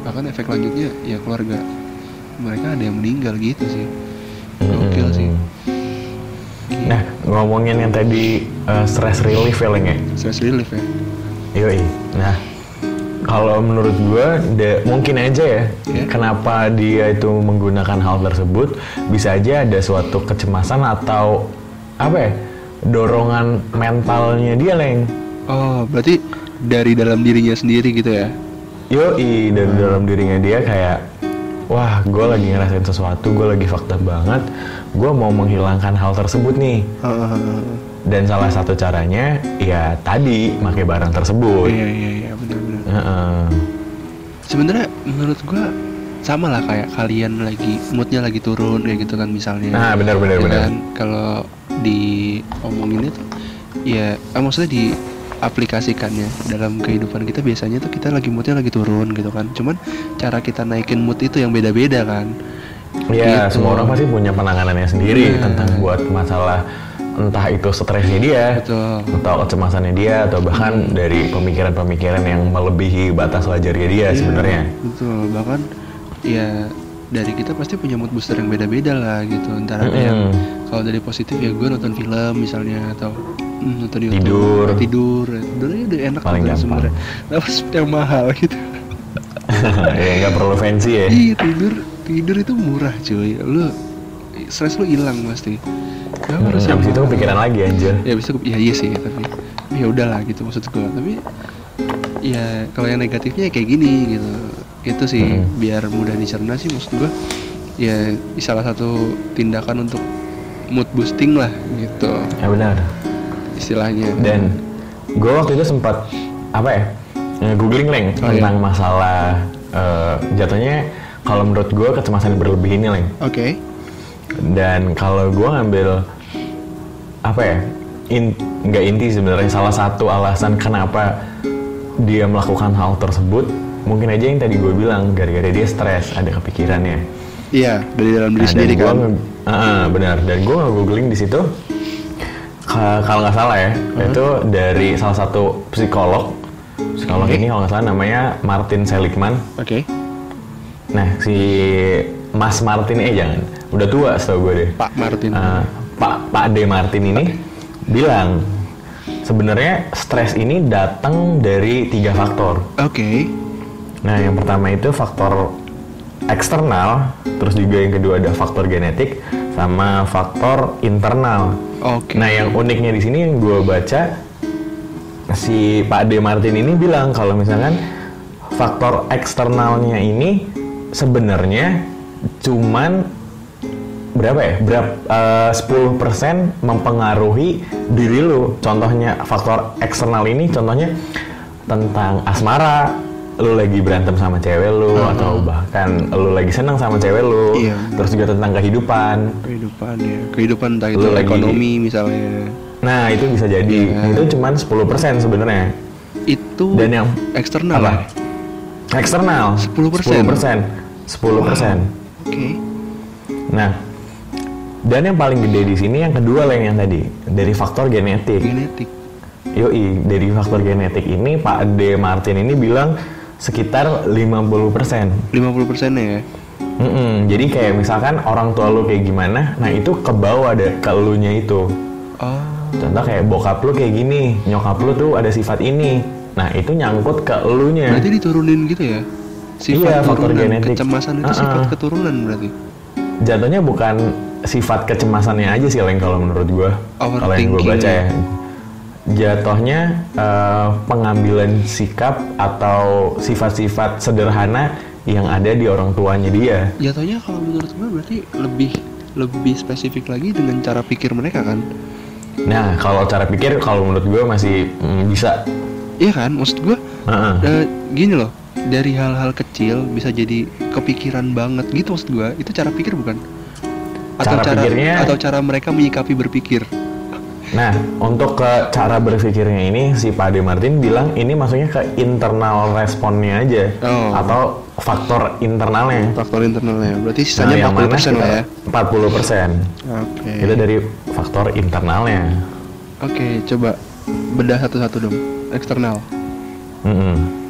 Bahkan efek lanjutnya ya keluarga mereka ada yang meninggal gitu sih. Gokil sih. Nah, ngomongin yang tadi uh, stress relief ya Leng ya? Stress relief ya. Yoi. Nah, kalau menurut gue mungkin aja ya Yeah. kenapa dia itu menggunakan hal tersebut bisa aja ada suatu kecemasan atau apa ya dorongan mentalnya dia leng Oh, berarti dari dalam dirinya sendiri gitu ya? Yoi dari dalam dirinya dia kayak wah gue lagi ngerasain sesuatu gue lagi fakta banget gue mau menghilangkan hal tersebut nih dan salah satu caranya ya tadi pakai barang tersebut Iya iya iya. Heeh. Sebenarnya menurut gua sama lah kayak kalian lagi moodnya lagi turun kayak gitu kan misalnya. nah benar benar Ya benar kan? Kalau diomongin itu ya ah, maksudnya di aplikasikannya dalam kehidupan kita biasanya tuh kita lagi moodnya lagi turun gitu kan cuman cara kita naikin mood itu yang beda-beda kan Iya, Gitu. semua orang pasti punya penanganannya sendiri Iya. tentang buat masalah entah itu stresnya dia, betul atau kecemasannya dia, atau bahkan dari pemikiran-pemikiran yang melebihi batas wajarnya dia Iya, sebenarnya. betul bahkan ya dari kita pasti punya mood booster yang beda-beda lah gitu antara ada yang Mm-mm. kalau dari positif ya gue nonton film misalnya atau mm, nonton YouTube Tidur. tidur tidur aja udah enak Paling gampang. sebenarnya tapi yang mahal gitu ya nggak perlu fancy ya. iya tidur tidur itu murah cuy lu stres lu hilang pasti. Gak Hmm, harus Habis itu kepikiran lagi anjir. ya bisa ya iya sih tapi ya udahlah gitu maksud gue tapi ya kalau yang negatifnya ya kayak gini gitu. Itu sih Mm. biar mudah dicerna sih maksud gue ya salah satu tindakan untuk mood boosting lah gitu. Ya benar. istilahnya. Dan gue waktu itu sempat apa ya eh, googling leng Oh, tentang masalah eh, jatuhnya kalau menurut gue kecemasan berlebih ini leng. oke dan kalau gue ngambil apa ya in, nggak inti sebenarnya salah satu alasan kenapa dia melakukan hal tersebut mungkin aja yang tadi gue bilang gara-gara dia stres ada kepikirannya. Iya dari dalam diri Nah, sendiri gua kan. Ah, ah, benar. Dan gue googling di situ ka- kalau nggak salah ya itu dari salah satu psikolog. Psikolog Oke. ini kalau nggak salah namanya Martin Seligman. Oke. Nah si Mas Martin eh jangan udah tua setahu gue deh. Pak Martin. Uh, Pak Pak D Martin ini bilang sebenarnya stres ini datang dari tiga faktor. oke. Nah, yang pertama itu faktor eksternal, terus juga yang kedua ada faktor genetik, sama faktor internal. oke. Nah, yang uniknya di sini yang gue baca si Pak D Martin ini bilang kalau misalkan faktor eksternalnya ini sebenarnya cuman berapa ya? Berapa eh, 10% mempengaruhi diri lu. Contohnya faktor eksternal ini contohnya tentang asmara, lu lagi berantem sama cewek lu atau bahkan lu lagi senang sama cewek lu. Iya. Terus juga tentang kehidupan. kehidupan ya kehidupan entah itu Lu lagi- ekonomi misalnya Nah, itu bisa jadi. Nah, itu cuman 10% sebenarnya. itu Dan yang eksternal apa? ya? Eksternal 10%. 10%. 10%. oke Nah, dan yang paling gede di sini yang kedua lah yang tadi dari faktor genetik. genetik Yoi, dari faktor genetik ini Pak D Martin ini bilang sekitar 50%. 50% ya Mm-mm, jadi kayak misalkan orang tua lu kayak gimana, nah itu ke bawah deh ke elunya itu. oh Contoh kayak bokap lu kayak gini, nyokap lu tuh ada sifat ini. Nah itu nyangkut ke elunya. berarti diturunin gitu ya Iya, faktor genetik. kecemasan itu Ah, sifat ah. keturunan berarti Jatuhnya bukan sifat kecemasannya aja sih Leng kalau menurut gua. Kalau yang gua Overthinking baca ya. ya. Jatuhnya eh, pengambilan sikap atau sifat-sifat sederhana yang ada di orang tuanya dia. jatuhnya kalau menurut gue berarti lebih lebih spesifik lagi dengan cara pikir mereka kan Nah, kalau cara pikir kalau menurut gua masih mm, bisa. iya kan maksud gue Heeh. eh, gini loh dari hal-hal kecil bisa jadi kepikiran banget gitu maksud gue itu cara pikir bukan atau Cara cara pikirnya- atau cara mereka menyikapi berpikir Nah, untuk ke cara berpikirnya ini si Pak De Martin bilang ini maksudnya ke internal responnya aja Oh. atau faktor internalnya. faktor internalnya berarti Nah, sisanya yang 40% mana lah ya 40%. oke Itu dari faktor internalnya. oke coba bedah satu-satu dong eksternal Mm-mm.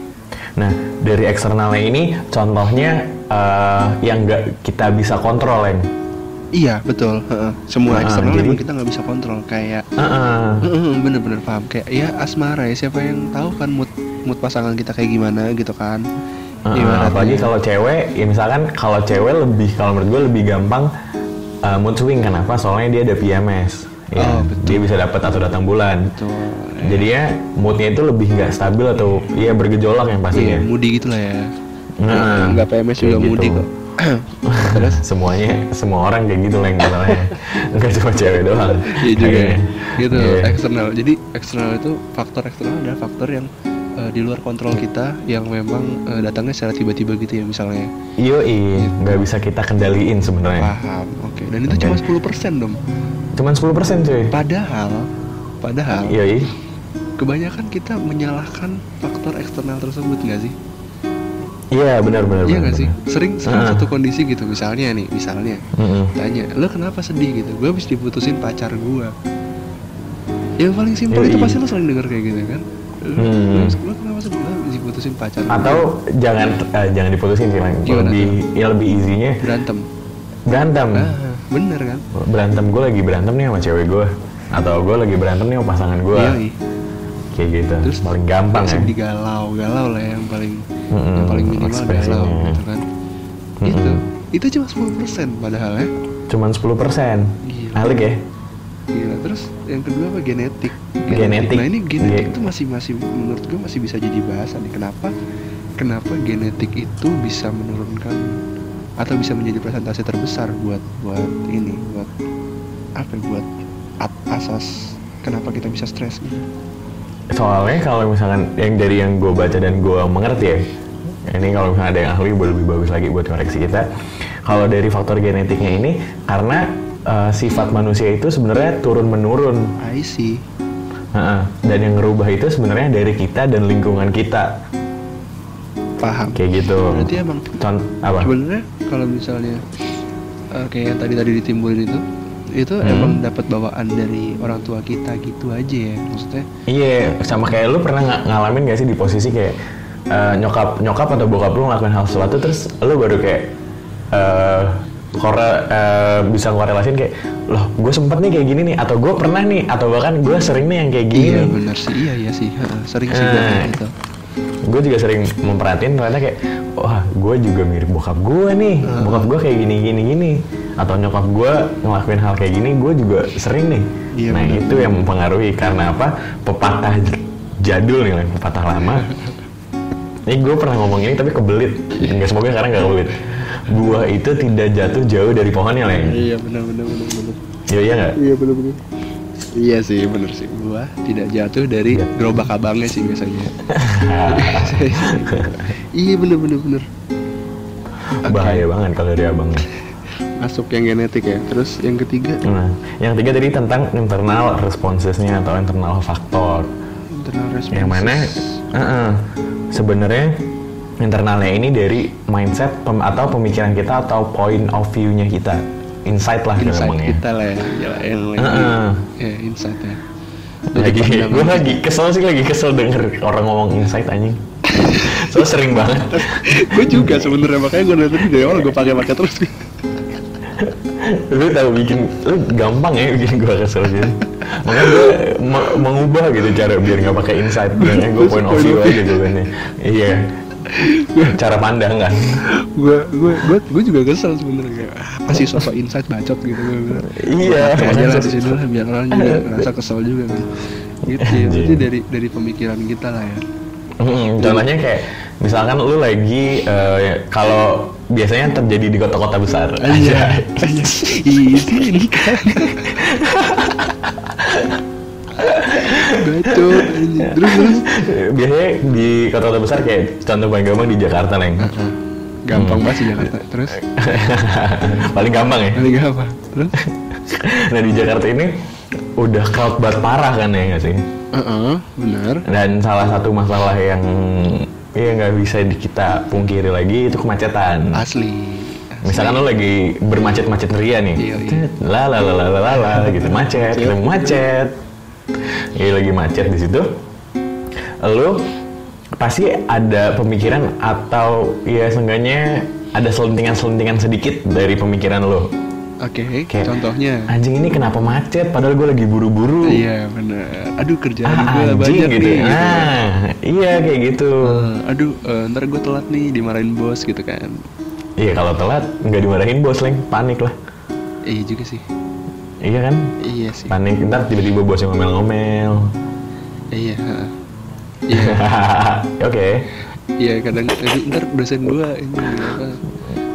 Nah, dari eksternalnya ini contohnya eh, yang nggak kita bisa kontrol. Iya betul. heeh. Semua Ah, eksternal jadi- memang kita nggak bisa kontrol. Kayak Heeh. heeh, bener-bener paham. Kayak ya asmara ya siapa yang tahu kan mood mood pasangan kita kayak gimana gitu kan. Ibaratnya. apalagi kalau cewek, ya misalkan kalau cewek lebih, kalau menurut gue lebih gampang uh, mood swing. Kenapa? Soalnya dia ada PMS. Ya, Oh, betul. dia bisa dapat atau datang bulan. Betul. Jadinya moodnya itu lebih nggak stabil atau ya bergejolak yang Iya, pastinya. moody gitu lah ya. Nah, Nggak PMS juga kayak moody gitu. kok. Terus? semuanya semua orang kayak gitu lah yang masalahnya nggak cuma cewek doang Iya juga ya. Kayaknya. Gitu, Iya. eksternal. Jadi eksternal itu faktor eksternal adalah faktor yang eh, di luar kontrol kita yang memang eh, datangnya secara tiba-tiba gitu ya misalnya. Yoi, nggak bisa kita kendaliin sebenarnya. Paham. Oke. Dan itu cuma 10% dong. Cuman 10% cuy. Padahal padahal Yoi. kebanyakan kita menyalahkan faktor eksternal tersebut nggak sih? Iya benar benar. Iya nggak sih? Sering sering Ah. satu kondisi gitu misalnya nih, misalnya Mm-mm. tanya, lo kenapa sedih gitu? Gue habis diputusin pacar gue. Yang paling simpel itu pasti lo sering denger kayak gitu kan? Hmm. kenapa diputusin pacar. gua." Atau jangan eh, jangan diputusin sih. Gimana Lebih ya lebih easy-nya berantem. berantem. Ah, bener kan? Berantem gue lagi berantem nih sama cewek gue. Atau gue lagi berantem nih sama pasangan gue. Yoi. Kayak gitu. Terus paling gampang ya. Digalau, galau lah yang paling Mm-mm, yang paling minimal galau gitu kan. Mm-mm. Itu itu cuma 10% padahal ya. Cuman 10%. Gila. Alik ya. Terus yang kedua apa genetik. Genetik. Nah ini genetik Ge- itu masih masih menurut gue masih bisa jadi bahasan nih. Kenapa? Kenapa genetik itu bisa menurunkan atau bisa menjadi presentasi terbesar buat buat ini buat apa ya, buat at- asas kenapa kita bisa stres gitu. Soalnya kalau misalkan yang dari yang gue baca dan gue mengerti ya, ini kalau misalnya ada yang ahli boleh lebih bagus lagi buat koreksi kita. Kalau dari faktor genetiknya ini, karena eh, sifat manusia itu sebenarnya turun menurun, I see. dan yang ngerubah itu sebenarnya dari kita dan lingkungan kita, Paham. kayak gitu. Berarti emang Con apa? sebenarnya kalau misalnya eh, kayak yang tadi tadi ditimbulin itu itu Hmm. emang dapat bawaan dari orang tua kita gitu aja ya maksudnya Iya, sama kayak lu pernah nga- ngalamin gak sih di posisi kayak eh, nyokap nyokap atau bokap lu ngelakuin hal sesuatu terus lu baru kayak eh kore, eh, bisa korelasin kayak loh gue sempet nih kayak gini nih atau gue pernah nih atau bahkan gue sering nih yang kayak gini iya nih. benar sih. Iya iya sih. Sering sih gue Eh. kayak gitu. gue juga sering memperhatiin ternyata kayak wah gue juga mirip bokap gue nih. Bokap gue kayak gini gini gini. Atau nyokap gue ngelakuin hal kayak gini gue juga sering nih. Iya, nah benar. itu yang mempengaruhi karena apa? Pepatah jadul nih pepatah lama. Ini gue pernah ngomong ini tapi kebelit. Nggak semoga sekarang nggak kebelit buah itu tidak jatuh jauh dari pohonnya Leng iya benar benar benar benar. Iya iya nggak? Iya benar benar. Iya sih benar sih. Gua tidak jatuh dari gerobak abangnya sih biasanya. Iya benar benar benar. Bahaya banget kalau dari abangnya masuk yang genetik ya. Terus yang ketiga? Nah, yang ketiga tadi tentang internal responsesnya atau internal faktor. internal responses. Yang mana? uh-uh, sebenarnya internalnya ini dari mindset pem- atau pemikiran kita atau point of view-nya kita. Insight lah insight ngomongnya. kita lah ya, Gila, yang lagi Heeh. ya insight ya Lagi, gue lagi kesel sih lagi kesel denger orang ngomong insight anjing. Soalnya sering banget. gue juga sebenarnya makanya gue dari dari awal gue pakai pakai terus lu tahu bikin lu gampang ya bikin gue kesel gitu. Makanya gue me- mengubah gitu cara biar nggak pakai insight. Biar gue point of view aja gitu kan. Iya. Cara pandang kan. gue gue gue gue juga kesel sebenarnya. Kayak apa sih sosok insight bacot gitu gue Iya, aja lah di sini lah biar orang juga ngerasa kesel juga kan. Gitu ya Anjing. itu dari dari pemikiran kita lah ya. Hmm, contohnya kayak misalkan lu lagi ya, kalau biasanya terjadi di kota-kota besar. Iya. ini ini kan bacot terus terus? Biasanya di kota-kota besar kayak contoh paling gampang di Jakarta neng gampang banget sih Jakarta. Terus? Paling gampang ya. Paling apa terus? Nah di Jakarta ini udah crowd banget parah kan ya nggak sih? Heeh, benar dan salah satu masalah yang ya nggak bisa kita pungkiri lagi itu kemacetan. Asli. Misalkan lo lagi bermacet-macet ria nih, Iya, iya. la la la la la la la, gitu. Macet, ketemu macet, Iya lagi macet di situ, lo pasti ada pemikiran atau ya seenggaknya ada selentingan-selentingan sedikit dari pemikiran lo Oke, Kayak, contohnya. anjing ini kenapa macet padahal gue lagi buru-buru Iya benar. Aduh kerjaan ah, gue banyak gitu nih. gitu. ah iya kayak gitu Eh, aduh, eh, ntar gue telat nih dimarahin bos gitu kan. iya kalau telat nggak dimarahin bos leng panik lah Iya juga sih. Iya kan Iya sih. panik ntar tiba-tiba bosnya ngomel-ngomel Iya. Iya. oke Iya kadang ntar dosen gue ini apa?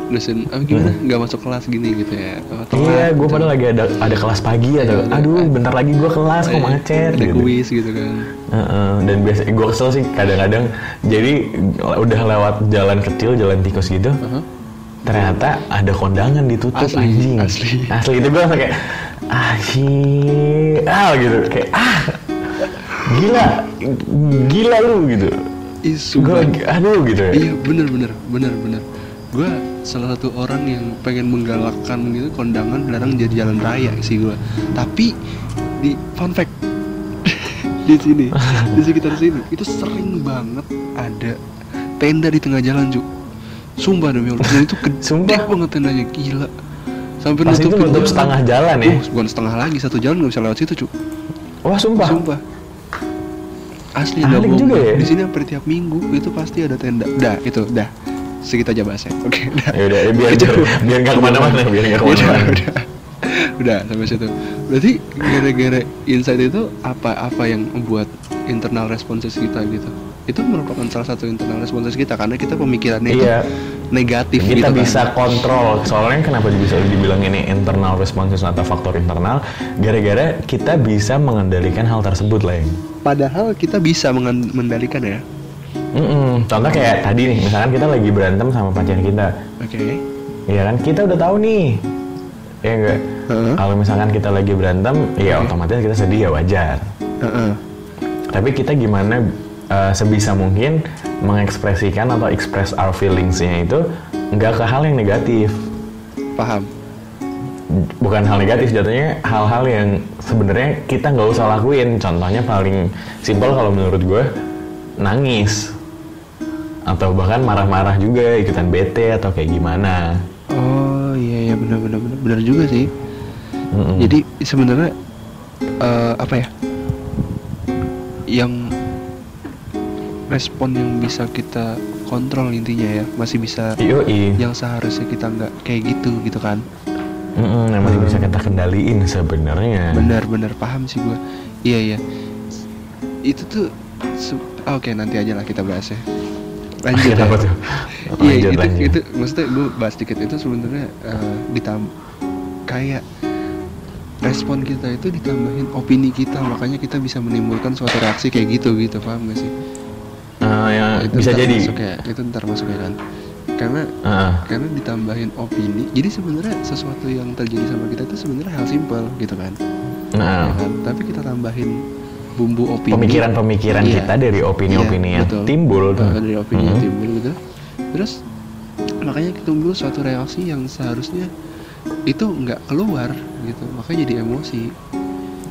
Dosen apa gimana? Nggak masuk kelas gini gitu ya? Oh, telat, Hmm. iya gue gitu. padahal lagi ada ada kelas pagi atau Iya, aduh ada- bentar lagi gue kelas kok Iya, macet Ada gitu. kuis gitu kan. Heeh, dan biasa gue kesel sih kadang-kadang jadi udah lewat jalan kecil jalan tikus gitu Aha. ternyata ada kondangan ditutup Asli, anjing asli. asli itu gue kayak ah sih ah gitu kayak ah gila gila lu gitu sumpah. aduh gitu ya Iya bener bener bener bener. Gue salah satu orang yang pengen menggalakkan gitu kondangan dilarang jadi jalan raya sih gue. Tapi di fun fact di sini di sekitar sini itu sering banget ada tenda di tengah jalan cu. Sumpah demi Allah dan itu gede Sumpah. banget tendanya gila. Sampai Pas itu nutupin nutup jalan. setengah jalan ya? Uh, bukan setengah lagi satu jalan nggak bisa lewat situ cu. wah sumpah Sumpah. Asli bohong. juga ya? Di sini hampir tiap minggu itu pasti ada tenda. Dah, itu dah. Segitu aja bahasnya. Oke, dah. ya udah ya biar Itu. biar biar nggak ke mana-mana biar nggak Udah, ke mana-mana udah. Udah sampai situ. Berarti gara-gara insight itu apa apa yang membuat internal responses kita gitu? Itu merupakan salah satu internal responses kita karena kita pemikirannya itu Iya. negatif kita gitu bisa kan. kontrol soalnya kenapa bisa dibilang ini internal responses atau faktor internal gara-gara kita bisa mengendalikan hal tersebut lah Padahal kita bisa mengen- mengendalikan ya. Mm-mm. contoh kayak tadi nih misalkan kita lagi berantem sama pacar kita Oke. ya kan kita udah tahu nih ya enggak Heeh. kalau misalkan kita lagi berantem ya otomatis kita sedih ya wajar Heeh. Tapi kita gimana uh, sebisa mungkin mengekspresikan atau express our feelingsnya itu nggak ke hal yang negatif Paham. bukan hal negatif jatuhnya hal-hal yang sebenarnya kita nggak usah lakuin contohnya paling simpel kalau menurut gue nangis atau bahkan marah-marah juga ikutan bete atau kayak gimana Oh iya iya benar benar benar benar juga sih. Mm-mm. Jadi sebenarnya eh, apa ya? Yang respon yang bisa kita kontrol intinya ya masih bisa Yoi. yang seharusnya kita nggak kayak gitu gitu kan Mm-mm, yang masih bisa kita kendaliin sebenarnya benar-benar paham sih gua iya iya itu tuh ah, oke nanti aja lah kita bahas ya lanjut ya. tuh? Iya itu lanjut. itu maksudnya gue bahas dikit itu sebenarnya eh, ditam kayak respon kita itu ditambahin opini kita makanya kita bisa menimbulkan suatu reaksi kayak gitu gitu paham gak sih? Eh, ya, Itu bisa jadi masuk ya, itu ntar masuk ya kan? Karena Ah, karena ditambahin opini, jadi sebenarnya sesuatu yang terjadi sama kita itu sebenarnya hal simpel gitu kan? nah Ya kan? Tapi kita tambahin bumbu opini. pemikiran-pemikiran Iya. kita dari opini-opini Iya, yang betul. timbul tuh. Uh, dari opini yang Mm-mm. timbul gitu terus makanya timbul suatu reaksi yang seharusnya itu nggak keluar gitu makanya jadi emosi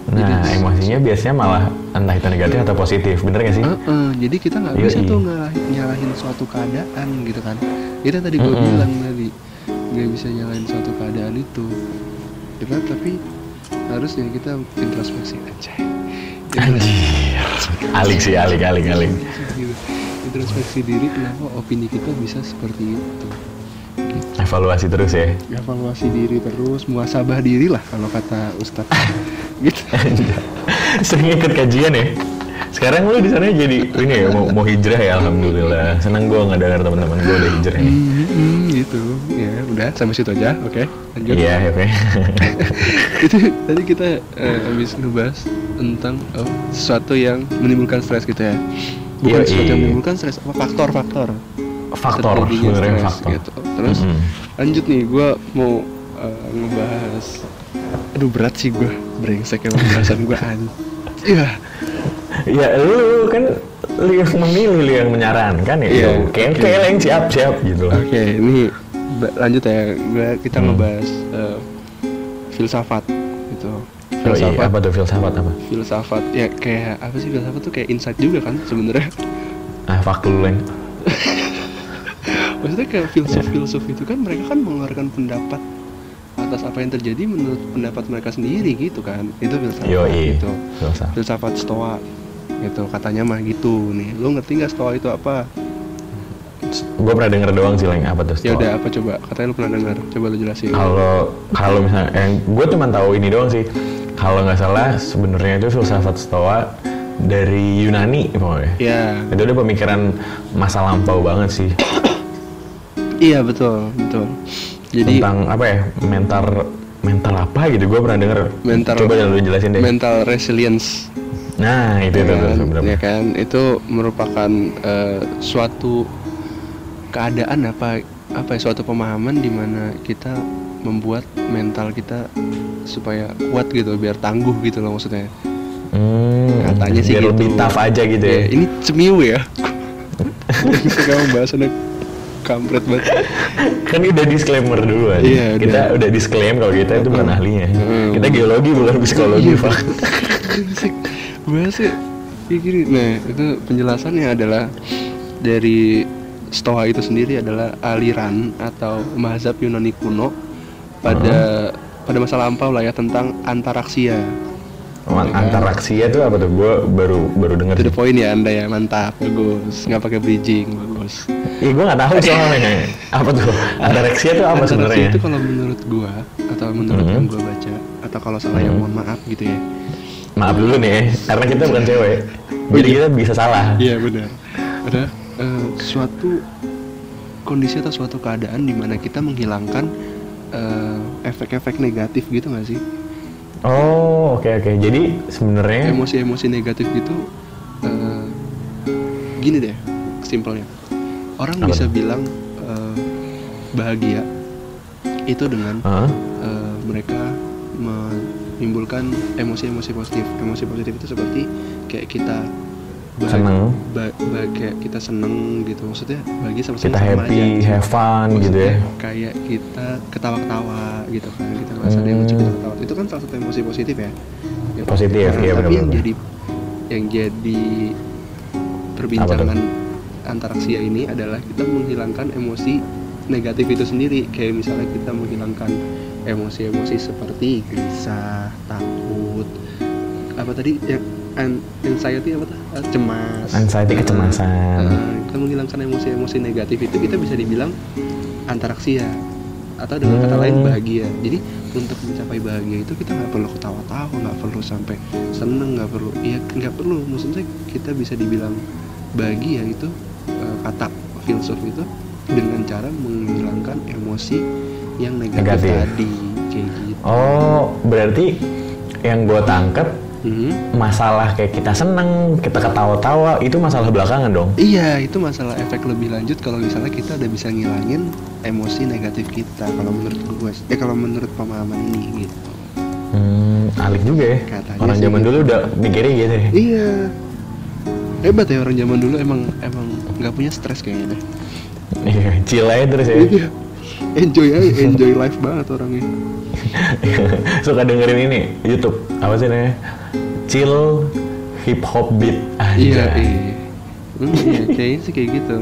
Nah, Jadi- emosinya biasanya malah entah itu negatif atau positif, bener gak sih? Uh-uh, jadi kita nggak Yoi. bisa tuh ngalahin, nyalahin suatu keadaan gitu kan itu tadi gue Mm-mm. bilang tadi nggak bisa nyalahin suatu keadaan itu kita tapi harusnya kita introspeksi aja. Alik sih, alik, alik, alik. Introspeksi diri kenapa opini kita bisa seperti itu Evaluasi terus ya. evaluasi diri terus muasabah diri lah kalau kata ustadz gitu Sering ikut kajian ya. Sekarang lu di sana jadi ini ya mau, mau hijrah ya alhamdulillah. Seneng gue nggak dengar teman-teman gue udah hijrah. Hmm, hmm, gitu ya udah sampai situ aja oke lanjut Iya, oke. itu tadi kita eh, habis ngebahas tentang oh, sesuatu yang menimbulkan stres gitu ya bukan Yoi. sesuatu yang menimbulkan stres apa faktor-faktor Faktor sebenarnya faktor. gitu. terus Mm-mm. lanjut nih gue mau eh, ngebahas aduh berat sih gue brengsek emang bahasan gue an iya Ya lu kan lu yang memilih, lu yang menyarankan ya. Iya, oke, oke. oke, yang siap, siap gitu. Oke, ini ba- lanjut ya. Gua kita Hmm. ngebahas eh, filsafat gitu. Oh, iya, Filsafat, apa tuh filsafat apa? filsafat ya kayak apa sih filsafat tuh kayak insight juga kan sebenarnya. Ah, faktul Leng. Maksudnya kayak filsuf-filsuf itu kan mereka kan mengeluarkan pendapat atas apa yang terjadi menurut pendapat mereka sendiri gitu kan. Itu filsafat Yoi. gitu. Filsafat. filsafat stoa gitu. Katanya mah gitu nih. Lu ngerti nggak stoa itu apa? Gue pernah denger doang sih Leng, apa tuh ya udah apa coba? Katanya lu pernah dengar coba lu jelasin. Kalau kalau misalnya yang gue cuma tahu ini doang sih. Kalau nggak salah sebenarnya itu filsafat Stoa dari Yunani pokoknya. ya Itu udah pemikiran masa lampau banget sih iya betul betul jadi tentang apa ya mental mental apa gitu gue pernah denger. mental Coba lu jelasin deh. mental resilience nah itu itu ya kan, sebenarnya. ya kan itu merupakan eh, suatu keadaan apa apa ya suatu pemahaman di mana kita membuat mental kita supaya kuat gitu biar tangguh gitu loh maksudnya Hmm, katanya sih biar gitu. lebih tough aja gitu ya. Ya, ini cemiu ya sekarang bahasannya kampret banget kan udah disclaimer dulu kan. Iya, kita udah. udah disclaim kalau kita itu bukan ahlinya. Hmm. Kita geologi bukan psikologi, Iya, Pak. Berisik. bahasnya kayak gini nah itu penjelasannya adalah dari Stoa itu sendiri adalah aliran atau mazhab Yunani kuno pada pada masa lampau lah ya tentang antaraksia Antaraksia tuh apa tuh? Gue baru baru dengar. itu the point ya anda ya mantap bagus nggak pakai bridging bagus Iya gue nggak tahu soalnya. apa tuh? Antaraksia tuh apa sebenarnya? itu kalau menurut gua atau menurut Mhm. yang gua baca atau kalau salah ya Mhm. mohon maaf gitu ya Maaf dulu nih, ya, karena kita bukan cewek. Jadi kita bisa salah. Iya benar. Ada eh, suatu kondisi atau suatu keadaan di mana kita menghilangkan eh, efek-efek negatif gitu nggak sih? Oh oke oke. Jadi sebenarnya Emosi-emosi negatif gitu eh, gini deh, simpelnya. Orang Apa bisa bilang eh, bahagia itu dengan Hah? eh, mereka menimbulkan emosi-emosi positif. Emosi positif itu seperti kayak kita bahag- Seneng. ba- ba- kayak kita seneng gitu maksudnya bahagia sama kita sama happy, aja. have fun gitu ya. Maksudnya kayak kita ketawa-ketawa gitu kan kita ngerasa ada yang lucu Hmm. kita ketawa itu kan salah satu emosi positif ya Ya, Positif, nah, iya tapi yang jadi yang jadi perbincangan antaraksia ini adalah kita menghilangkan emosi negatif itu sendiri kayak misalnya kita menghilangkan emosi-emosi seperti gelisah takut apa tadi yang an- anxiety apa tuh Ah, cemas Anxiety, Ah, kecemasan. ah, kita menghilangkan emosi-emosi negatif itu kita bisa dibilang antaraksia atau dengan kata Hmm. lain bahagia jadi untuk mencapai bahagia itu kita nggak perlu ketawa-tawa nggak perlu sampai seneng nggak perlu iya nggak perlu maksudnya kita bisa dibilang bahagia itu eh, kata filsuf itu dengan cara menghilangkan emosi yang negatif, Negatif. tadi kayak gitu Oh berarti yang gue tangkep Mhm. masalah kayak kita seneng, kita ketawa-tawa itu masalah belakangan dong. Iya, itu masalah efek lebih lanjut kalau misalnya kita udah bisa ngilangin emosi negatif kita. Kalau menurut gue, eh kalau menurut pemahaman ini gitu. Hmm, alik juga ya. Katanya Orang zaman gitu. dulu udah mikirnya gitu ya. Iya. Hebat ya orang zaman dulu emang emang nggak punya stres kayaknya deh. Iya, chill aja terus ya. Iya. Enjoy aja, enjoy life banget orangnya. Suka dengerin ini YouTube apa sih namanya? Chill hip hop beat. Iya, Anjay. iya. Hmm, iya, kayaknya sih kayak gitu.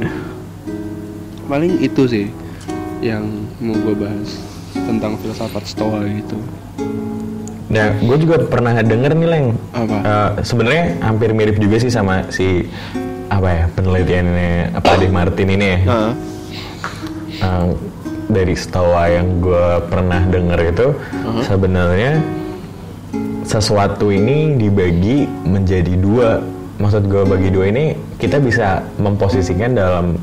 Paling itu sih yang mau gue bahas tentang filsafat stoa itu. Nah, gue juga pernah denger nih leng. Apa? Eh, Sebenarnya hampir mirip juga sih sama si apa ya penelitiannya Pak Ade Martin ini ya. Nah, Eh, dari stoa yang gue pernah denger itu Uh-huh. sebenarnya sesuatu ini dibagi menjadi dua. Maksud gue bagi dua ini kita bisa memposisikan dalam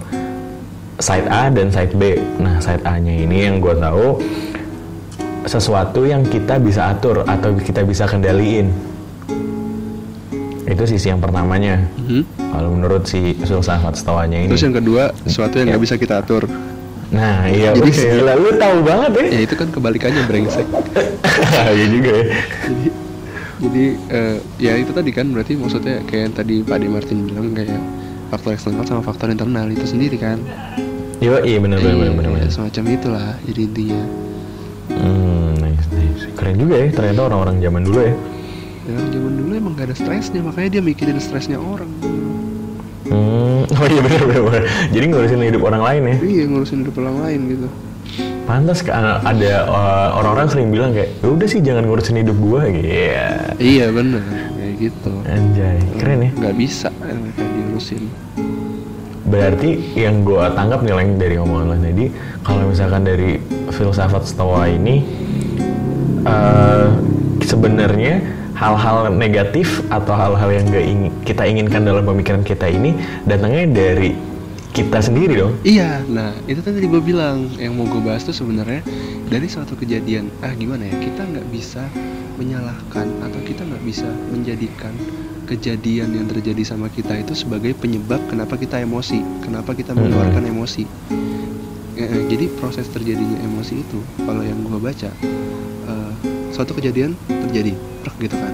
side A dan side B. Nah, side A-nya ini yang gue tahu sesuatu yang kita bisa atur atau kita bisa kendaliin. Itu sisi yang pertamanya. mhm. Kalau menurut si filsafat stoanya ini. Terus yang kedua, sesuatu yang nggak Ya. bisa kita atur. Nah, iya, Jadi kayak- gila, lu tahu banget ya. Ya itu kan kebalikannya brengsek. Iya juga ya. jadi jadi eh, ya itu tadi kan berarti maksudnya kayak yang tadi Pak De Martin bilang kayak faktor eksternal sama faktor internal itu sendiri kan. Yo, iya benar benar Iya, benar benar. benar. semacam itulah jadi intinya. Hmm, nice, nice. Keren juga ya ternyata orang-orang zaman dulu ya. Ya, zaman dulu emang gak ada stresnya makanya dia mikirin stresnya orang. Hmm, oh iya benar. benar. Jadi ngurusin hidup orang lain ya. Iya ngurusin hidup orang lain gitu. Pantas kan ada uh, orang-orang sering bilang kayak "Ya udah sih jangan ngurusin hidup gua Iya. iya bener kayak gitu Anjay, keren ya. nggak bisa mereka diurusin Berarti yang gua tangkap nih Leng, dari omongan lo tadi, kalau misalkan dari filsafat stoa ini eh, sebenarnya hal-hal negatif atau hal-hal yang gak ingin, kita inginkan dalam pemikiran kita ini datangnya dari kita sendiri dong. Iya, nah itu tadi gue bilang yang mau gue bahas tuh sebenarnya dari suatu kejadian. Ah gimana ya? Kita nggak bisa menyalahkan atau kita nggak bisa menjadikan kejadian yang terjadi sama kita itu sebagai penyebab kenapa kita emosi, kenapa kita Hmm. mengeluarkan emosi. Eh, jadi proses terjadinya emosi itu, kalau yang gue baca, eh, suatu kejadian terjadi, gitu kan?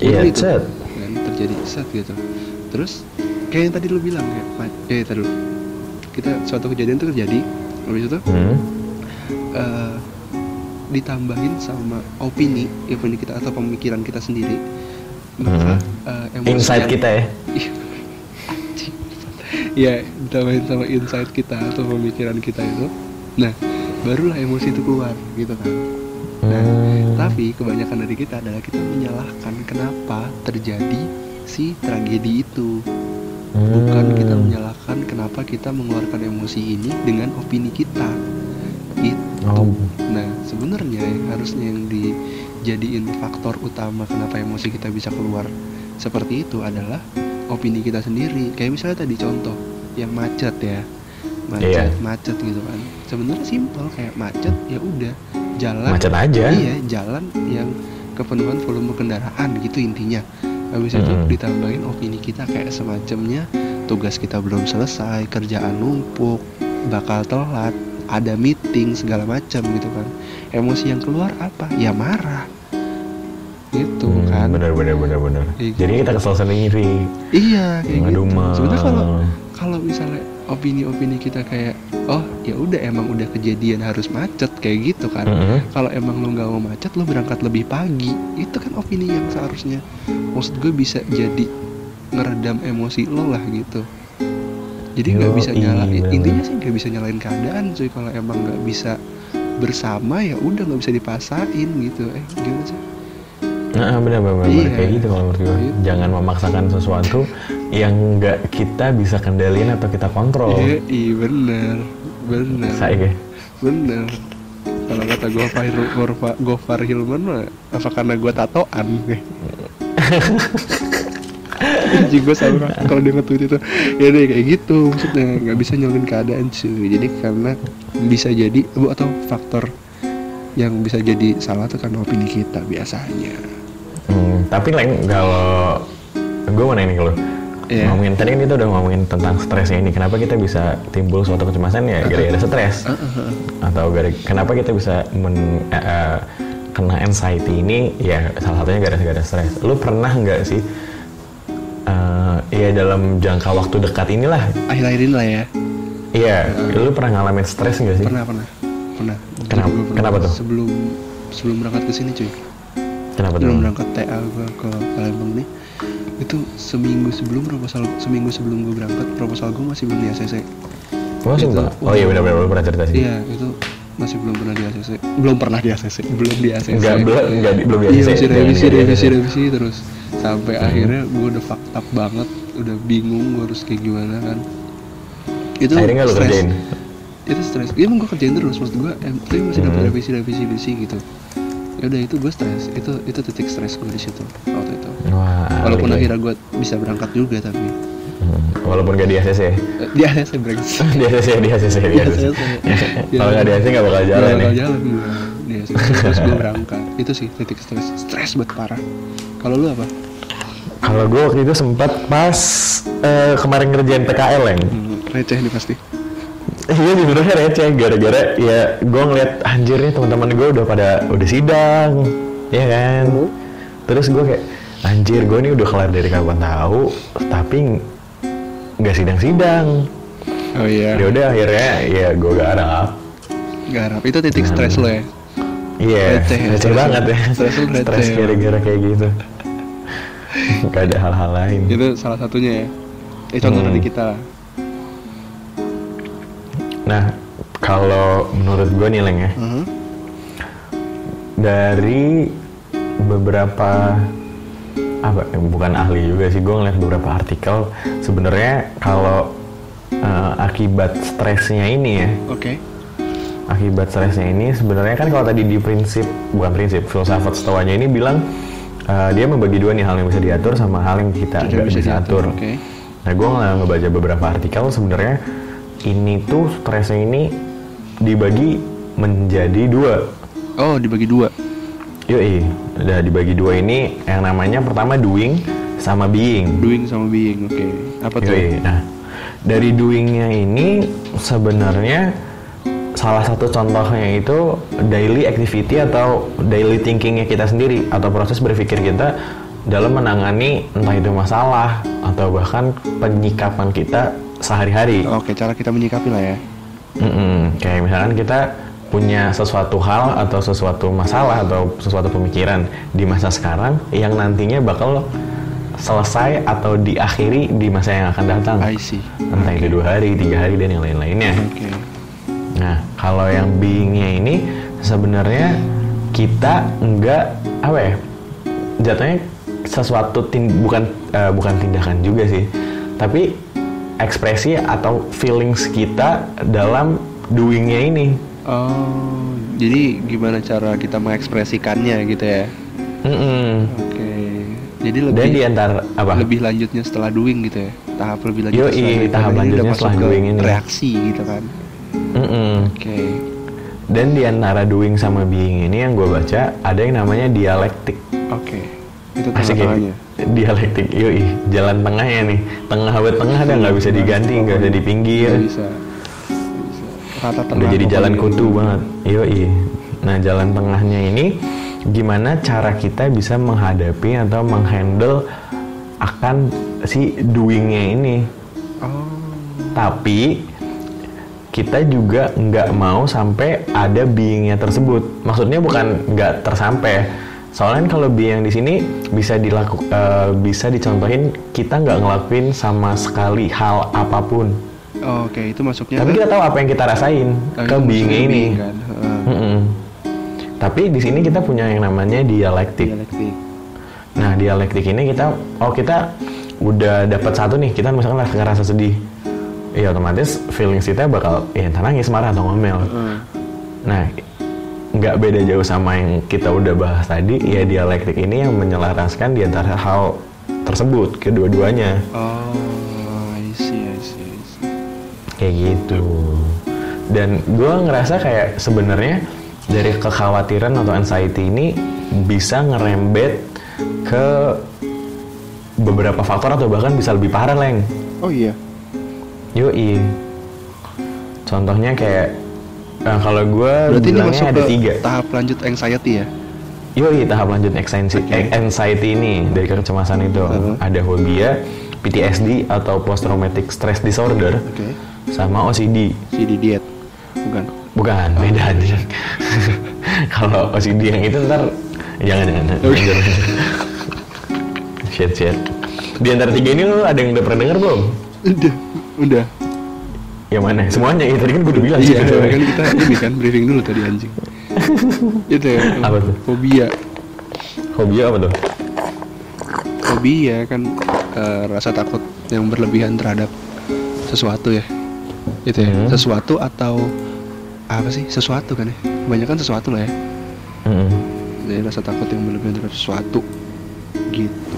Iya, Udah itu, set. kan terjadi set gitu. Terus kayak yang tadi lu bilang kayak, ma- eh tadi kita suatu kejadian itu terjadi, habis itu Hmm. eh, ditambahin sama opini, opini kita atau pemikiran kita sendiri, maka emosi Hmm. Insight yang- kita ya. Iya, ditambahin sama insight kita atau pemikiran kita itu. Nah, barulah emosi itu keluar gitu kan. Nah, Hmm. tapi kebanyakan dari kita adalah kita menyalahkan kenapa terjadi si tragedi itu. Bukan Hmm. kita menyalahkan kenapa kita mengeluarkan emosi ini dengan opini kita. Itu. Oh. Nah, sebenarnya yang harusnya yang dijadiin faktor utama kenapa emosi kita bisa keluar seperti itu adalah opini kita sendiri. Kayak misalnya tadi contoh yang macet ya. Macet, Iya. macet gitu kan. Sebenarnya simpel kayak macet ya udah jalan Macet aja. Iya, jalan yang kepenuhan volume kendaraan gitu intinya. Habis itu Mm-mm. ditambahin opini kita kayak semacamnya tugas kita belum selesai, kerjaan numpuk, bakal telat, ada meeting segala macam gitu kan. Emosi yang keluar apa? Ya marah. Gitu Hmm, kan. Bener bener bener bener. Iya, Jadi kita kesel sendiri. Iya, kayak gitu. Sebenarnya kalau kalau misalnya opini-opini kita kayak oh ya udah emang udah kejadian harus macet kayak gitu kan. Mm-mm. kalau emang lo nggak mau macet lo berangkat lebih pagi. Itu kan opini yang seharusnya. Maksud gue bisa jadi ngeredam emosi lo lah gitu. Jadi nggak bisa iya, nyalain intinya sih nggak bisa nyalain keadaan cuy. Kalau emang nggak bisa bersama ya udah nggak bisa dipasain gitu. Eh gimana sih Nah, benar benar benar. Iya. kayak gitu kalau menurut gue. Gitu. Jangan memaksakan sesuatu yang nggak kita bisa kendaliin atau kita kontrol. iya iya bener bener Saya bener kalau kata Gofar Gofar, Gofar Hilman mah apa karena gue tatoan Anjing gue selalu ngakak kalau dia nge-tweet itu Ya deh kayak gitu Maksudnya nggak bisa nyalain keadaan cuy Jadi karena bisa jadi Atau faktor Yang bisa jadi salah tuh karena opini kita biasanya Hmm, tapi Leng, kalau gue mau nanya nih ke lo. Iya. Ngomongin tadi kan kita udah ngomongin tentang stresnya ini. Kenapa kita bisa timbul suatu kecemasan ya gara-gara stres? Atau gara kenapa kita bisa men, eh, kena anxiety ini? Ya salah satunya gara-gara stres. Lu pernah nggak sih? eh, ya dalam jangka waktu dekat inilah. Akhir-akhir ini lah ya Iya, lu pernah ngalamin stres nggak sih? Pernah pernah Pernah Kenapa- pernah kenapa tuh? Sebelum Sebelum berangkat ke sini cuy Kenapa tuh? sebelum berangkat TA gue ke Palembang nih itu seminggu sebelum proposal seminggu sebelum gue berangkat proposal gue masih belum di ACC Oh, Itu- sumpah? Oh iya benar-benar lu pernah cerita sih. iya itu masih belum pernah di ACC belum pernah di ACC belum di ACC Enggak, belum enggak di- belum iya biasa. masih Jangan revisi nggak revisi biasa. revisi terus sampai akhirnya gue udah fucked up banget udah bingung gue harus kayak gimana kan itu Akhirnya lu stres. kerjain? itu stres iya emang gue kerjain terus maksud gue em, tapi masih dapat Hmm. revisi revisi revisi gitu ya udah itu gue stres. Itu itu titik stres gue di situ waktu itu. Wah, walaupun ahli. akhirnya gue bisa berangkat juga tapi Hmm, Walaupun gak di ACC ya? di ACC brengsek di ACC, di ACC, di ACC. Kalau nggak di ACC nggak bakal jalan Nggak ya? bakal jalan gue di ACC terus gue berangkat. Itu sih titik stres. Stres buat parah. Kalau lu apa? Kalau gue waktu itu sempat pas eh, kemarin ngerjain PKL yang hmm, receh nih pasti Iya sebenarnya receh gara-gara ya gue ngeliat anjir nih teman-teman gue udah pada udah sidang, ya kan? Terus gue kayak anjir gue nih udah kelar dari kapan tahu, tapi nggak sidang-sidang. oh iya Ya udah akhirnya ya gue garap. garap itu titik stres lo ya Iya, Receh ya, receh stres banget ya. Stres Stres ya. gara-gara kayak gitu. Gak ada hal-hal lain. itu salah satunya ya eh contoh Hmm. dari kita lah Nah, kalau menurut gue nih Leng ya Mhm. dari beberapa apa bukan ahli juga sih gue ngeliat beberapa artikel sebenarnya kalau eh, akibat stresnya ini ya Oke. akibat stresnya ini sebenarnya kan kalau tadi di prinsip bukan prinsip filsafat stoanya ini bilang eh, dia membagi dua nih hal yang bisa diatur sama hal yang kita Tidak nggak bisa, atur. Oke. Nah gue nge- ngebaca beberapa artikel sebenarnya ini tuh stresnya ini dibagi menjadi dua. Oh, dibagi dua. Yoi, udah dibagi dua ini yang namanya pertama doing sama being. Doing sama being. Oke. Apa tuh? Yoi. Nah, dari doingnya ini sebenarnya salah satu contohnya itu daily activity atau daily thinkingnya kita sendiri atau proses berpikir kita dalam menangani entah itu masalah atau bahkan penyikapan kita sehari-hari. Oke, cara kita menyikapi lah ya. Mm-mm. Kayak misalkan kita punya sesuatu hal atau sesuatu masalah atau sesuatu pemikiran di masa sekarang yang nantinya bakal selesai atau diakhiri di masa yang akan datang. I see. Entah itu dua hari, tiga hari, dan yang lain-lainnya. Oke. Nah, kalau yang beingnya ini sebenarnya kita enggak apa ya? Jatuhnya sesuatu tin- bukan eh, bukan tindakan juga sih, tapi ekspresi atau feelings kita dalam doingnya ini. Oh, jadi gimana cara kita mengekspresikannya gitu ya? Mm-mm. Oke. Jadi Dan lebih di antara apa? lebih lanjutnya setelah doing gitu ya. Tahap lebih lanjut setelah doing. tahap lanjutnya setelah doing ini. Reaksi gitu kan. Mm-mm. Oke. Dan di antara doing sama being ini yang gue baca ada yang namanya dialektik. Itu Asik ya? Dialektik, yoi, jalan tengahnya nih. Tengah buat tengah dan nggak bisa diganti, nggak bisa di pinggir. Bisa. Bisa. Rata Udah tengah jadi jalan kutu banget. Yoi. Nah, jalan tengahnya ini gimana cara kita bisa menghadapi atau menghandle akan si doingnya ini. Oh. Tapi kita juga nggak mau sampai ada beingnya tersebut. Maksudnya bukan nggak tersampai. Soalnya kan kalau being yang di sini bisa dilaku, eh, bisa dicontohin kita nggak ngelakuin sama sekali hal apa pun. Oh, Oke, itu masuknya Tapi kita tahu apa yang kita rasain Oh, ke beingnya masuknya ini. being kan. Heeh. Mm-mm. Tapi di sini kita punya yang namanya dialektik. Dialektik. Nah, dialektik ini kita oh kita udah dapat satu nih, kita misalkan ngerasa- sedih. Ya otomatis feelings kita bakal ya nangis, marah atau ngomel. Heeh. Nah, nggak beda jauh sama yang kita udah bahas tadi, ya dialektik ini yang menyelaraskan di antara hal tersebut kedua-duanya. Oh, I see, I see, I see. Kayak gitu. Dan gue ngerasa kayak sebenarnya dari kekhawatiran atau anxiety ini bisa ngerembet ke beberapa faktor atau bahkan bisa lebih parah, Leng. Oh iya. Yoi. Contohnya kayak nah, kalau gue Berarti ini masuk ada ke tiga. tahap lanjut anxiety ya? Yoi, tahap lanjut anxiety, Oke. anxiety ini dari kecemasan itu Uh-huh. ada fobia, PTSD atau post traumatic stress disorder, Oke. sama OCD. Di diet. Bukan. Bukan, beda aja. Kalau OCD yang itu ntar jangan jangan. Jangan. shit shit. Di antara tiga ini lo ada yang udah pernah denger belum? Udah, udah. Yang mana? Semuanya ya tadi kan gue udah bilang. Iya, gitu. kan kita ini kan briefing dulu tadi anjing. Itu ya. Apa tuh? Fobia. Fobia apa tuh? Fobia kan eh, rasa takut yang berlebihan terhadap sesuatu ya. Itu ya. Hmm. Sesuatu atau apa sih? Sesuatu kan ya. Kebanyakan sesuatu lah ya. Mm-mm. Jadi rasa takut yang berlebihan terhadap sesuatu gitu.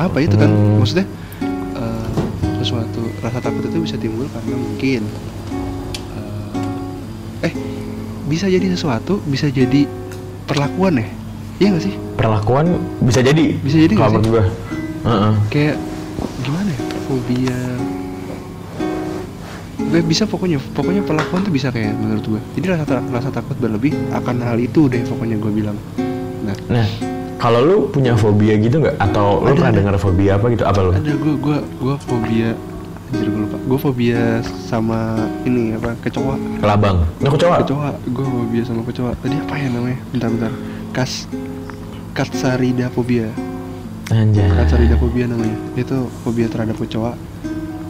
Apa itu kan? Hmm. Maksudnya sesuatu rasa takut itu bisa timbul karena mungkin eh, eh bisa jadi sesuatu, bisa jadi perlakuan ya. Iya gak sih? Perlakuan bisa jadi. Bisa jadi nggak Kalau sih? menurut gue. Heeh. Kayak gimana ya? Fobia Gue bisa pokoknya pokoknya perlakuan tuh bisa kayak menurut gue. Jadi rasa rasa takut berlebih akan hal itu deh pokoknya gue bilang. Nah, Nah, kalau lu punya fobia gitu nggak? Atau lu Ada, pernah ada. dengar fobia apa gitu? Apa lu? ada gue gue gue fobia anjir gue lupa. Gue fobia sama ini apa kecoa. Kelabang. Nah, kecoa. Kecoa. Gue fobia sama kecoa. Tadi apa ya namanya? Bentar-bentar. Kas Katsaridafobia. Anjay. Katsaridafobia namanya. Itu fobia terhadap kecoa.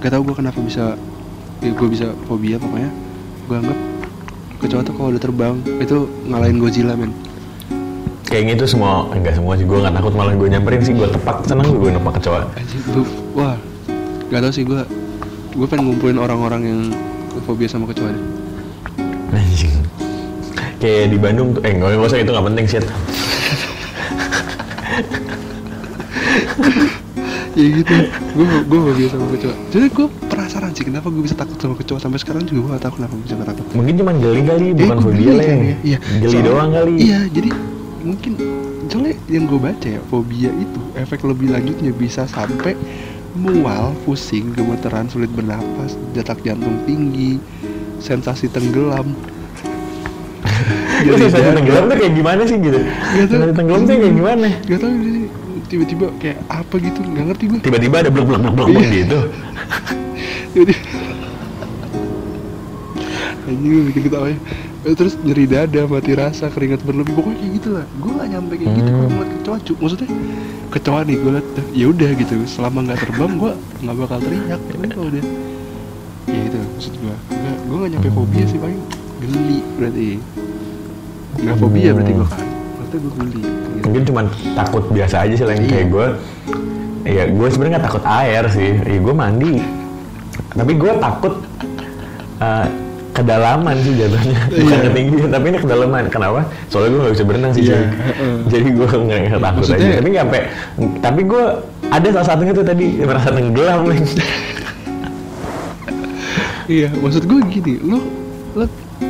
Gak tau gue kenapa bisa ya gue bisa fobia pokoknya gue anggap kecoa tuh kalau udah terbang itu ngalahin Godzilla men Kayaknya itu semua, enggak semua sih, gue nggak takut malah gue nyamperin sih, gue tepak, seneng gue nepak kecoa. Gua, wah gak tau sih gue gue pengen ngumpulin orang-orang yang fobia sama kecoa deh Anjing. Kayak di Bandung tuh, eh nggak nggak usah itu nggak penting shit. ya gitu gue gue fobia sama kecoa jadi gue penasaran sih kenapa gue bisa takut sama kecoa sampai sekarang juga gue gak tahu kenapa gue bisa takut Mungkin cuman geli kali, Eh, bukan fobia lah ya. Iya. Geli Soalnya- doang kali. Iya, jadi mungkin soalnya yang gue baca ya fobia itu efek lebih lanjutnya bisa sampai mual, pusing, gemeteran, sulit bernapas, detak jantung tinggi, sensasi tenggelam. Jadi sensasi dada. tenggelam tuh kayak gimana sih gitu? Gak tau. Sensasi tenggelam tuh kayak gimana? Gak tau tiba-tiba kayak apa gitu, nggak ngerti gue. Tiba-tiba ada blok blok blok blok Iya. gitu. Tiba-tiba. Anjing bikin ketawa ya. Eh, Terus nyeri dada, mati rasa, keringat berlebih, pokoknya kayak gitu lah. Gue gak nyampe kayak gitu Hmm. kalau ngeliat kecoa, cu. Maksudnya kecoa nih gue liat, ya udah gitu. Selama nggak terbang, gue nggak bakal teriak. Tapi kalau udah, ya itu maksud gue. Gue gue nggak nyampe fobia sih paling geli berarti. Nggak fobia berarti gue kan. Berarti gue geli. Gitu. Mungkin cuman takut biasa aja sih yang kayak gue. Iya, gue sebenarnya nggak takut air sih. Iya, gue mandi. Tapi gue takut eh, kedalaman sih jatuhnya. Bukan Iya. ketinggian, tapi ini kedalaman. Kenapa? Soalnya gue nggak bisa berenang sih. Iya, cuy. heeh. Jadi gue nggak takut Maksudnya- aja. Tapi nggak sampai. Tapi gue ada salah satunya tuh tadi merasa tenggelam nih. Iya, maksud gue gini, lo lo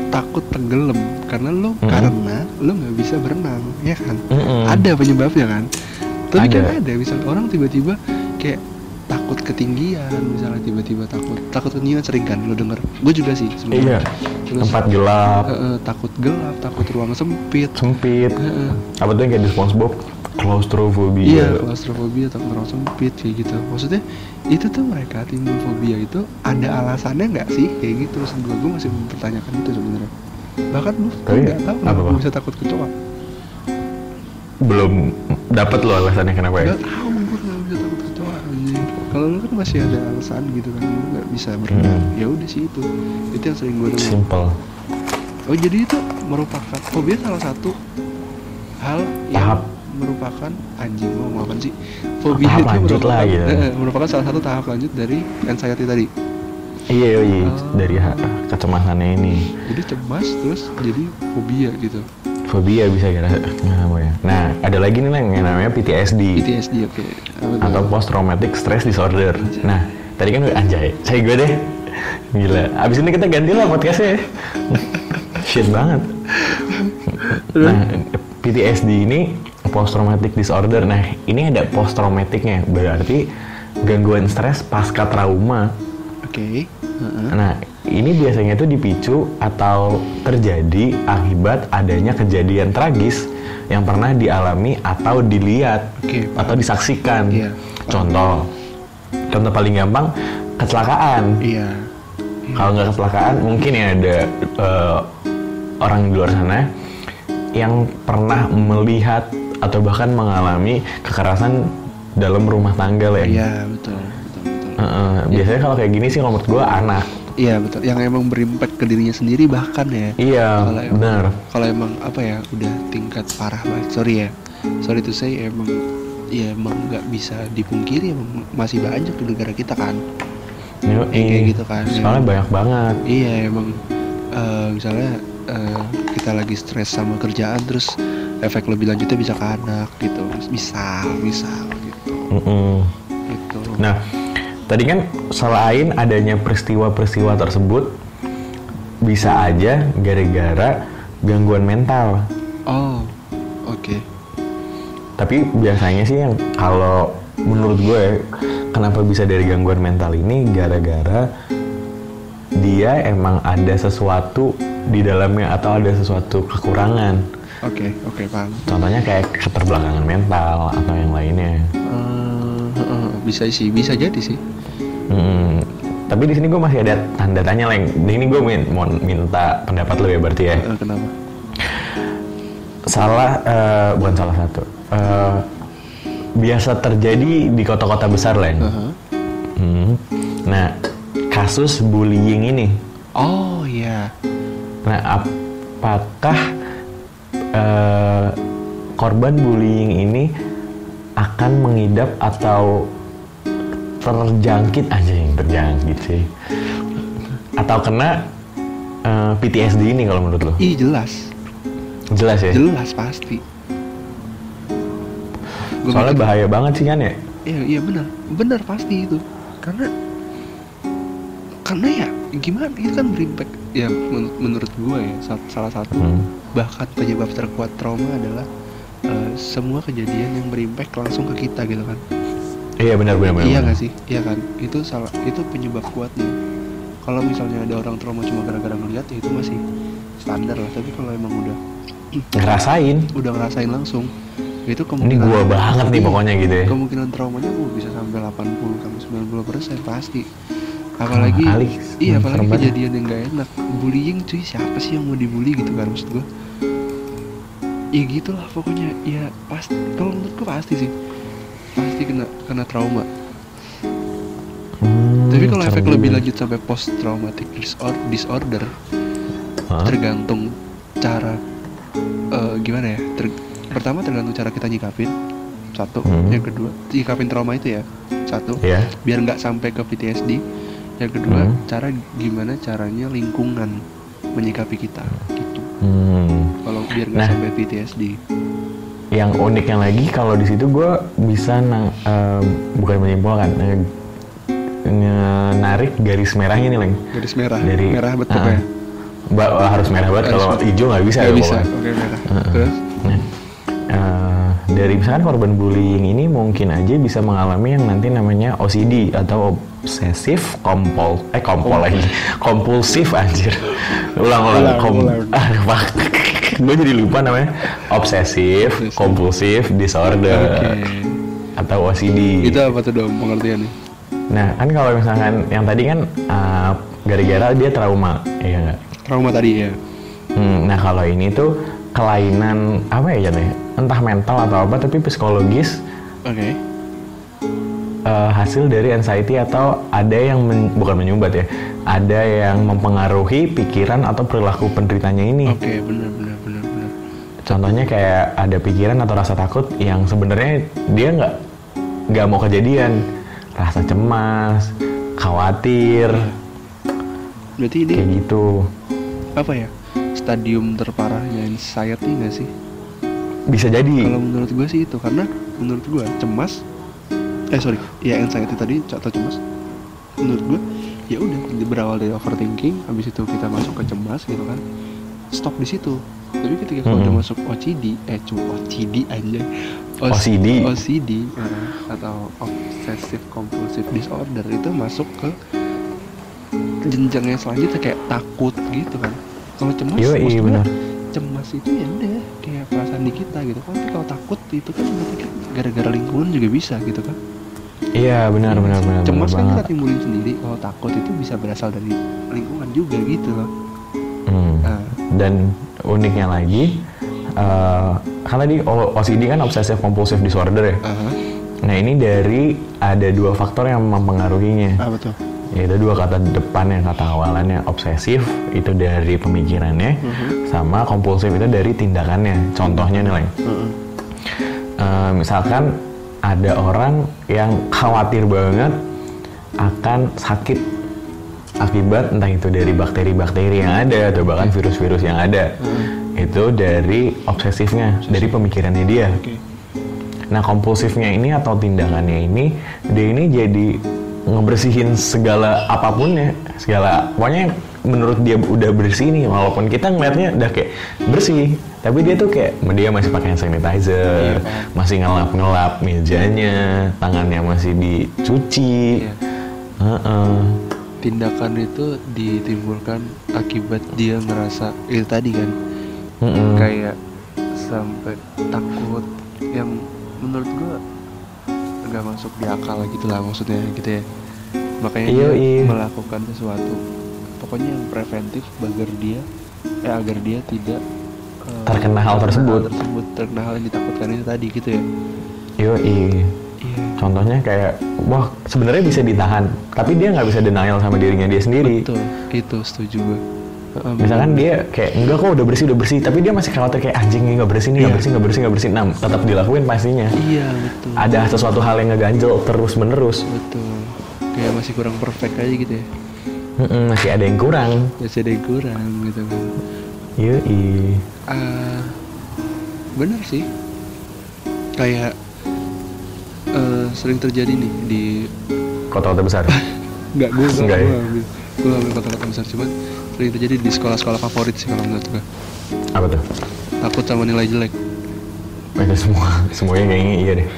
takut tenggelam karena lo Mm-mm. karena lo nggak bisa berenang, ya kan? Mm-mm. Ada penyebabnya kan? Tapi kan Ada. ada, misal orang tiba-tiba kayak takut ketinggian, misalnya tiba-tiba takut takut ketinggian sering kan lo denger. Gue juga sih Iya. sebenarnya. Terus, Tempat gelap, eh, eh, takut gelap, takut ruang sempit. sempit. Heeh. Apa tuh yang kayak di SpongeBob? Claustrophobia. Iya, klaustrofobia atau ruang sempit kayak gitu. Maksudnya itu tuh mereka timbul fobia itu ada alasannya nggak sih kayak gitu? Maksud gue, gue masih mempertanyakan itu sebenarnya. Bahkan lu Tapi, nggak tahu apa, gue bisa takut kecoa. Belum dapat lo alasannya kenapa ya? Gak tahu gue Kalau lu kan masih ada alasan gitu kan, lu nggak bisa berenang. Hmm. Ya udah sih itu. Itu yang sering gue dengar. Simple. Oh jadi itu merupakan fobia salah satu hal yang Tahap. merupakan anjing mau ngomong apa sih? Fobia Tahap itu merupakan, lah, gitu. eh, merupakan salah satu tahap lanjut dari anxiety tadi. Iya, iya, Oh. dari kecemasannya ini. Jadi cemas terus jadi fobia gitu. Fobia bisa kira apa ya. Nah, ada lagi nih yang namanya PTSD PTSD oke. Tuh? atau Post Traumatic Stress Disorder. Nah, tadi kan udah anjay, saya gue deh. Gila. Abis ini kita ganti lah podcastnya. Shit banget. Nah, PTSD ini Post Traumatic Disorder. Nah, ini ada post traumaticnya. Berarti gangguan stres pasca trauma. Oke. Heeh. Nah, ini biasanya tuh dipicu atau terjadi akibat adanya kejadian tragis yang pernah dialami atau dilihat paham. atau disaksikan. Iya, Contoh, contoh paling gampang kecelakaan. Iya. Kalau nggak kecelakaan, mungkin ya ada eh, orang di luar sana yang pernah melihat atau bahkan mengalami kekerasan dalam rumah tangga lah ya. Iya betul. Betul. betul. Heeh, biasanya kalau kayak gini sih kalau menurut gue anak. Iya betul. Yang emang berimpact ke dirinya sendiri bahkan ya. Iya, Kalau emang- benar. Kalau emang apa ya udah tingkat parah banget. Sorry ya. Sorry tuh saya emang ya emang nggak bisa dipungkiri emang masih banyak di negara kita kan. Yo, Yang kayak gitu kan, Soalnya yang- banyak banget. Iya emang eh, misalnya eh, kita lagi stres sama kerjaan terus efek lebih lanjutnya bisa ke anak gitu. Misal, misal gitu. Mm-mm. Gitu. Nah, tadi kan selain adanya peristiwa-peristiwa tersebut, bisa aja gara-gara gangguan mental. Oh, oke. Tapi biasanya sih yang kalau menurut gue, kenapa bisa dari gangguan mental ini gara-gara dia emang ada sesuatu di dalamnya atau ada sesuatu kekurangan. Oke, oke paham. Contohnya kayak keterbelakangan mental atau yang lainnya. Heeh, bisa sih, bisa jadi sih. Hmm, tapi di sini gue masih ada tanda tanya leng. Di ini gue min- mau minta pendapat lo ya berarti ya. Eh, kenapa? Salah, eh, bukan salah satu. Eh, biasa terjadi di kota-kota besar leng. Heeh. Hmm. Nah, kasus bullying ini Oh iya. Nah, apakah eh, korban bullying ini akan mengidap atau terjangkit aja yang terjangkit sih atau kena eh, PTSD ini kalau menurut lo Ih jelas, jelas ya jelas pasti. Gua soalnya mikir- bahaya banget sih kan ya Iya iya benar, benar pasti itu. Karena karena ya gimana itu kan berimpact ya men- menurut gue ya sa- salah satu Hmm. bahkan penyebab terkuat trauma adalah eh, semua kejadian yang berimpact langsung ke kita gitu kan. Iya benar benar benar iya benar. nggak sih? Iya kan? Itu salah itu penyebab kuatnya. Kalau misalnya ada orang trauma cuma gara-gara ngeliat ya itu masih standar lah. Tapi kalau emang udah ngerasain udah ngerasain langsung itu ini kemungkinan gua banget nih Iya, pokoknya gitu ya kemungkinan traumanya uh, bisa sampai 80 sampai 90 persen pasti apalagi kali. iya apalagi serem banget. kejadian yang gak enak bullying cuy siapa sih yang mau dibully gitu kan maksud gua ya gitulah pokoknya ya pasti kalau menurut gua pasti sih pasti kena kena trauma tapi kalau efek lebih lanjut sampai post traumatic disorder, tergantung cara eh, gimana ya ter- pertama tergantung cara kita nyikapin satu Hmm. yang kedua nyikapin trauma itu ya satu Iya. biar nggak sampai ke PTSD yang kedua Hmm. cara gimana caranya lingkungan menyikapi kita gitu Hmm. kalau biar nggak Nah. sampai PTSD yang uniknya lagi kalau di situ gue bisa nang, em, bukan menyimpulkan nge- narik garis merahnya nih leng. Garis merah. Dari merah betul Ah, ya? Ba- harus merah banget kalau hijau nggak bisa Nggak ya bisa. merah. Heeh. terus? Nah, eh, dari misalkan korban bullying ini mungkin aja bisa mengalami yang nanti namanya OCD atau obsesif kompol eh kompol lagi kompulsif anjir. Ulang ulang. Ulang, kom ulang. gue jadi lupa namanya. Obsesif kompulsif disorder. Oke. atau OCD itu apa tuh dong pengertiannya nah kan kalau misalkan yang tadi kan eh, gara-gara dia trauma iya nggak? Trauma tadi ya Hmm, nah kalau ini tuh kelainan apa ya jatuhnya? Entah mental atau apa tapi psikologis oke. eh, hasil dari anxiety atau ada yang men- bukan menyumbat ya, ada yang mempengaruhi pikiran atau perilaku penderitanya ini. oke benar benar benar benar Contohnya kayak ada pikiran atau rasa takut yang sebenarnya dia nggak nggak mau kejadian, rasa cemas, khawatir, berarti ini kayak gitu. apa ya stadium terparahnya anxiety nggak sih Bisa jadi. kalau menurut gue sih itu karena menurut gue cemas eh sorry ya anxiety tadi atau cemas menurut gue ya udah berawal dari overthinking habis itu kita masuk ke cemas gitu kan stop di situ tapi ketika kalau Mhm. udah masuk OCD eh cuma OCD aja OCD. OCD eh, atau obsessive compulsive disorder itu masuk ke jenjang yang selanjutnya kayak takut gitu kan kalau cemas Iya, maksud iya benar. cemas itu ya udah kayak perasaan di kita gitu kan tapi kalau takut itu kan berarti kan gara-gara lingkungan juga bisa gitu kan Iya benar benar benar. cemas benar kan banget. kita timbulin sendiri kalau takut itu bisa berasal dari lingkungan juga gitu loh Hmm. nah Dan uniknya lagi, eh karena di OCD kan obsessive compulsive disorder ya. aha. Nah ini dari ada dua faktor yang mempengaruhinya. apa tuh Yaitu dua kata depan yang kata awalannya obsesif itu dari pemikirannya, Mhm. sama kompulsif itu dari tindakannya. Contohnya nih. Heeh. Eh, misalkan ada orang yang khawatir banget akan sakit akibat entah itu dari bakteri-bakteri yang ada atau bahkan virus-virus yang ada itu dari obsesifnya dari pemikirannya dia oke nah kompulsifnya ini atau tindakannya ini dia ini jadi ngebersihin segala apa pun ya segala pokoknya menurut dia udah bersih nih walaupun kita ngeliatnya udah kayak bersih tapi dia tuh kayak dia masih pakai hand sanitizer Iya. masih ngelap-ngelap mejanya tangannya masih dicuci Iya. Heeh. Tindakan itu ditimbulkan akibat dia ngerasa itu tadi kan Mm-mm. kayak sampai takut yang menurut gua nggak masuk di akal gitu lah maksudnya gitu ya makanya Iya, dia iya. melakukan sesuatu pokoknya yang preventif agar dia eh agar dia tidak eh, Terkena hal tersebut. tersebut terkena hal yang ditakutkan itu tadi gitu ya Yoi. iya Contohnya kayak, wah sebenarnya bisa ditahan, tapi dia nggak bisa denial sama dirinya dia sendiri. betul itu setuju gue Heeh, Misalkan dia kayak enggak kok udah bersih udah bersih, tapi dia masih khawatir kayak anjing nggak bersih nih nggak Iya. bersih nggak bersih nggak bersih. Nah tetap dilakuin pastinya. iya betul Ada sesuatu hal yang ngeganjel terus menerus. betul kayak masih kurang perfect aja gitu ya Mm-mm, masih ada yang kurang. masih ada yang kurang gitu kan Yoi. Ah, bener sih kayak eh, sering terjadi nih di Kota-kota besar. nggak gue Enggak nggak ya? gue ambil gue ambil kota-kota besar cuman sering terjadi di sekolah-sekolah favorit sih kalau menurut gue Apa tuh? takut sama nilai jelek Itu semua, semuanya kayaknya iya deh.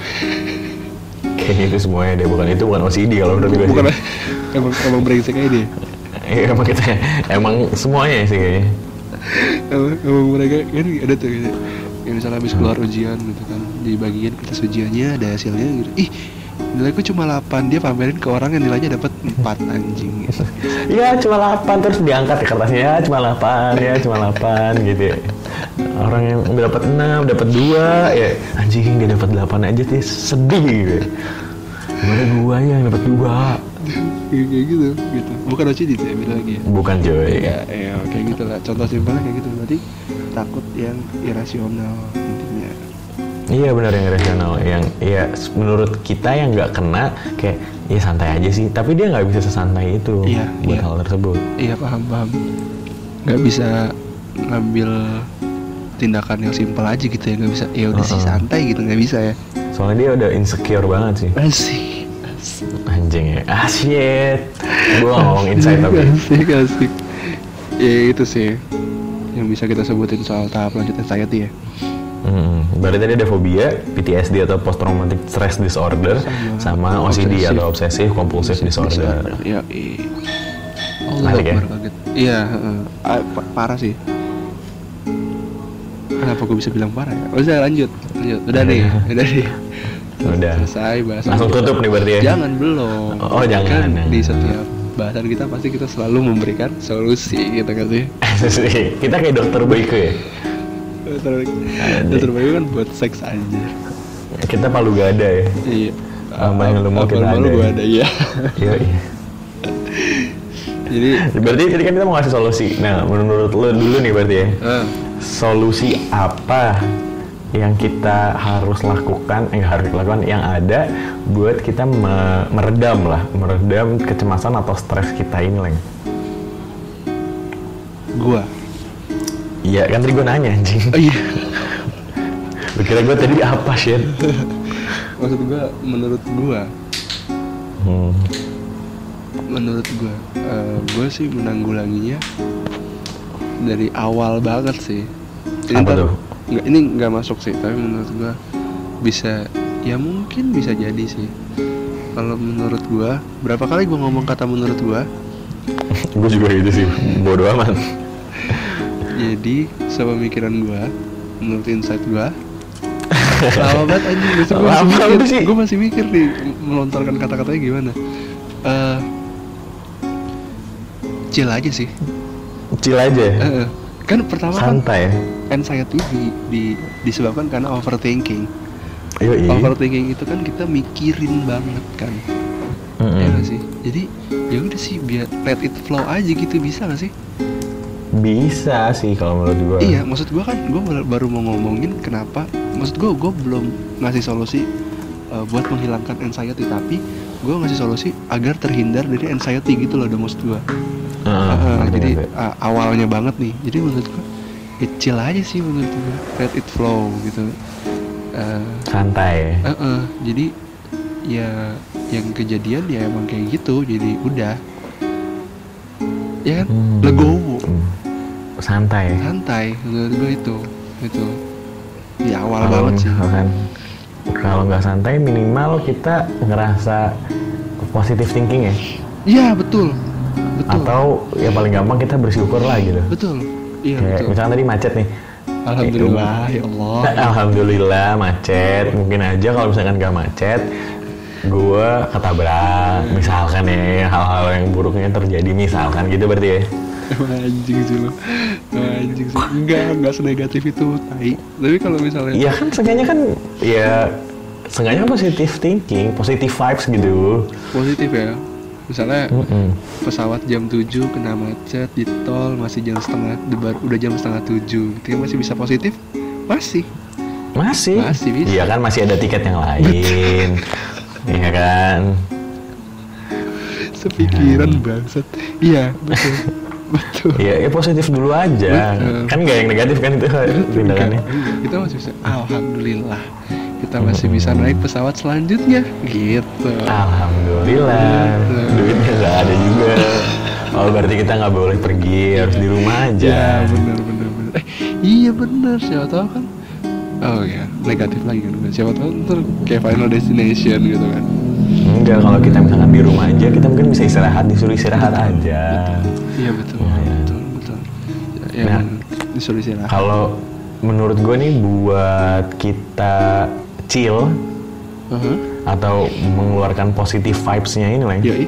Kayaknya itu semuanya deh, bukan itu bukan OCD kalau menurut gue. bukan emang emang brengsek aja dia Iya emang kita, emang semuanya sih kayaknya. emang, emang mereka kan ada tuh gitu ya misalnya habis keluar ujian gitu kan di bagian kertas ujiannya ada hasilnya gitu ih nilaiku cuma 8 dia pamerin ke orang yang nilainya dapat 4 anjing. Iya cuma 8 terus diangkat ya kertasnya ya cuma 8 ya cuma 8 gitu ya. Orang yang dapat 6, dapat 2 ya anjing dia dapat 8 aja sih sedih gitu. ya. Gimana gua yang dapat 2? kayak kayak gitu gitu bukan OCD sih lagi ya Bukan coy. ya, ya kayak gitu lah contoh simpelnya kayak gitu berarti takut yang irasional intinya Iya benar yang rasional yang ya menurut kita yang nggak kena kayak ya santai aja sih tapi dia nggak bisa sesantai itu Iya, buat iya. hal tersebut. iya paham paham nggak bisa ngambil tindakan yang simpel aja gitu ya nggak bisa ya udah sih Uh-uh. santai gitu nggak bisa ya Soalnya dia udah insecure banget sih. asik asik Anjing ya. Ah shit. Gua nggak ngomong insight tapi. asik asik ya itu sih yang bisa kita sebutin soal tahap lanjut anxiety ya Hmm, berarti tadi ada fobia, PTSD atau post traumatic stress disorder, sama, Sama OCD obsessive. atau obsessive compulsive disorder. ya iya Allah Balik ya? Kaget. iya heeh. Ah, pa- parah sih kenapa gue bisa bilang parah ya? Oh, saya lanjut, lanjut. Udah nih, udah nih. Udah. Selesai bahasan. Langsung tutup nih berarti ya? Jangan belum. Oh, jangan, Kan jangan. di setiap bahasan kita pasti kita selalu memberikan solusi gitu kan sih. Kita kayak dokter Boyke ya. Dokter Dokter Bayu kan buat seks aja. Kita palu gada ya. Iya. Apa yang lu mau kita yang lu ada ya? ada iya. Iya, iya. Jadi Berarti tadi kan kita mau ngasih solusi. Nah, menurut lo dulu nih berarti ya. eh, Solusi apa yang kita harus lakukan, eh, harus lakukan yang ada buat kita me- meredam lah, meredam kecemasan atau stres kita ini, Leng. gua. Iya, kan tadi gue nanya anjing. Oh iya. Kira gue tadi apa, shit? Maksud gua menurut gua Hmm. menurut gue gue sih menanggulanginya dari awal banget sih ini Apa tuh? Nggak ini nggak masuk sih tapi menurut gue bisa ya mungkin bisa jadi sih kalau menurut gue berapa kali gue ngomong kata menurut gue gue juga gitu sih, bodoh amat. jadi sepemikiran gue menurut insight gue lama banget anjing besok gue masih mikir sih. gue masih mikir nih melontarkan kata-katanya gimana Eh chill aja sih Chill aja, Eh, eh. Kan pertama kan santai. anxiety di, di disebabkan karena overthinking. Yoi. Overthinking itu kan kita mikirin banget kan, Mm-mm. ya nggak sih? Jadi ya udah sih biar let it flow aja gitu bisa gak sih? Bisa sih kalau menurut gue. Iya, maksud gua kan gua baru- mau ngomongin kenapa. Maksud gua gua belum ngasih solusi uh, buat menghilangkan anxiety tapi gua ngasih solusi agar terhindar dari anxiety gitu loh, maksud Ah, ah, ngerti, jadi ah, awalnya banget nih. Jadi menurut gua ya chill aja sih menurut gua. Let it flow gitu. Eh, santai. eh, eh, jadi ya yang kejadian ya emang kayak gitu. Jadi udah. Ya kan? Hmm. legowo. Hmm. Santai. santai menurut gua itu. Itu. Di awal Kalau banget sih. misalkan kalau nggak santai minimal kita ngerasa positive thinking ya. iya betul betul Atau ya paling gampang kita bersyukur lah gitu. betul iya Kayak betul misalkan tadi macet nih. alhamdulillah ya Allah Alhamdulillah macet. Mungkin aja kalau misalkan nggak macet, gue ketabrak. Misalkan ya hal-hal yang buruknya terjadi misalkan gitu berarti ya. Emang anjing sih lo Emang anjing sih. Enggak enggak senegatif itu tai. Tapi kalau misalnya Ya kan seenggaknya kan ya seenggaknya positif thinking positive vibes gitu. Positif ya. Misalnya Mm-mm. pesawat jam 7 kena macet di tol masih jam setengah debar- udah jam setengah tujuh. Itu masih bisa positif? Masih. Masih. Masih bisa. iya kan masih ada tiket yang lain. Iya kan? Sepikiran bangsat. Iya betul betul Iya, ya positif dulu aja. Betul. Kan nggak yang negatif kan itu tindakannya. Kita masih bisa alhamdulillah kita masih bisa naik pesawat selanjutnya gitu Alhamdulillah, Betul. duitnya nggak ada juga. Oh berarti kita nggak boleh pergi, harus di rumah aja. ya benar benar benar eh iya benar siapa tahu kan oh ya negatif lagi kan siapa tahu ntar kayak final destination gitu kan Enggak, kalau kita misalkan di rumah aja, kita mungkin bisa istirahat, disuruh istirahat aja. iya betul Iya. betul betul ya, Nah. disuruh istirahat Kalau menurut gue nih buat kita chill Aha. atau mengeluarkan positive vibes-nya ini lah. Yoi.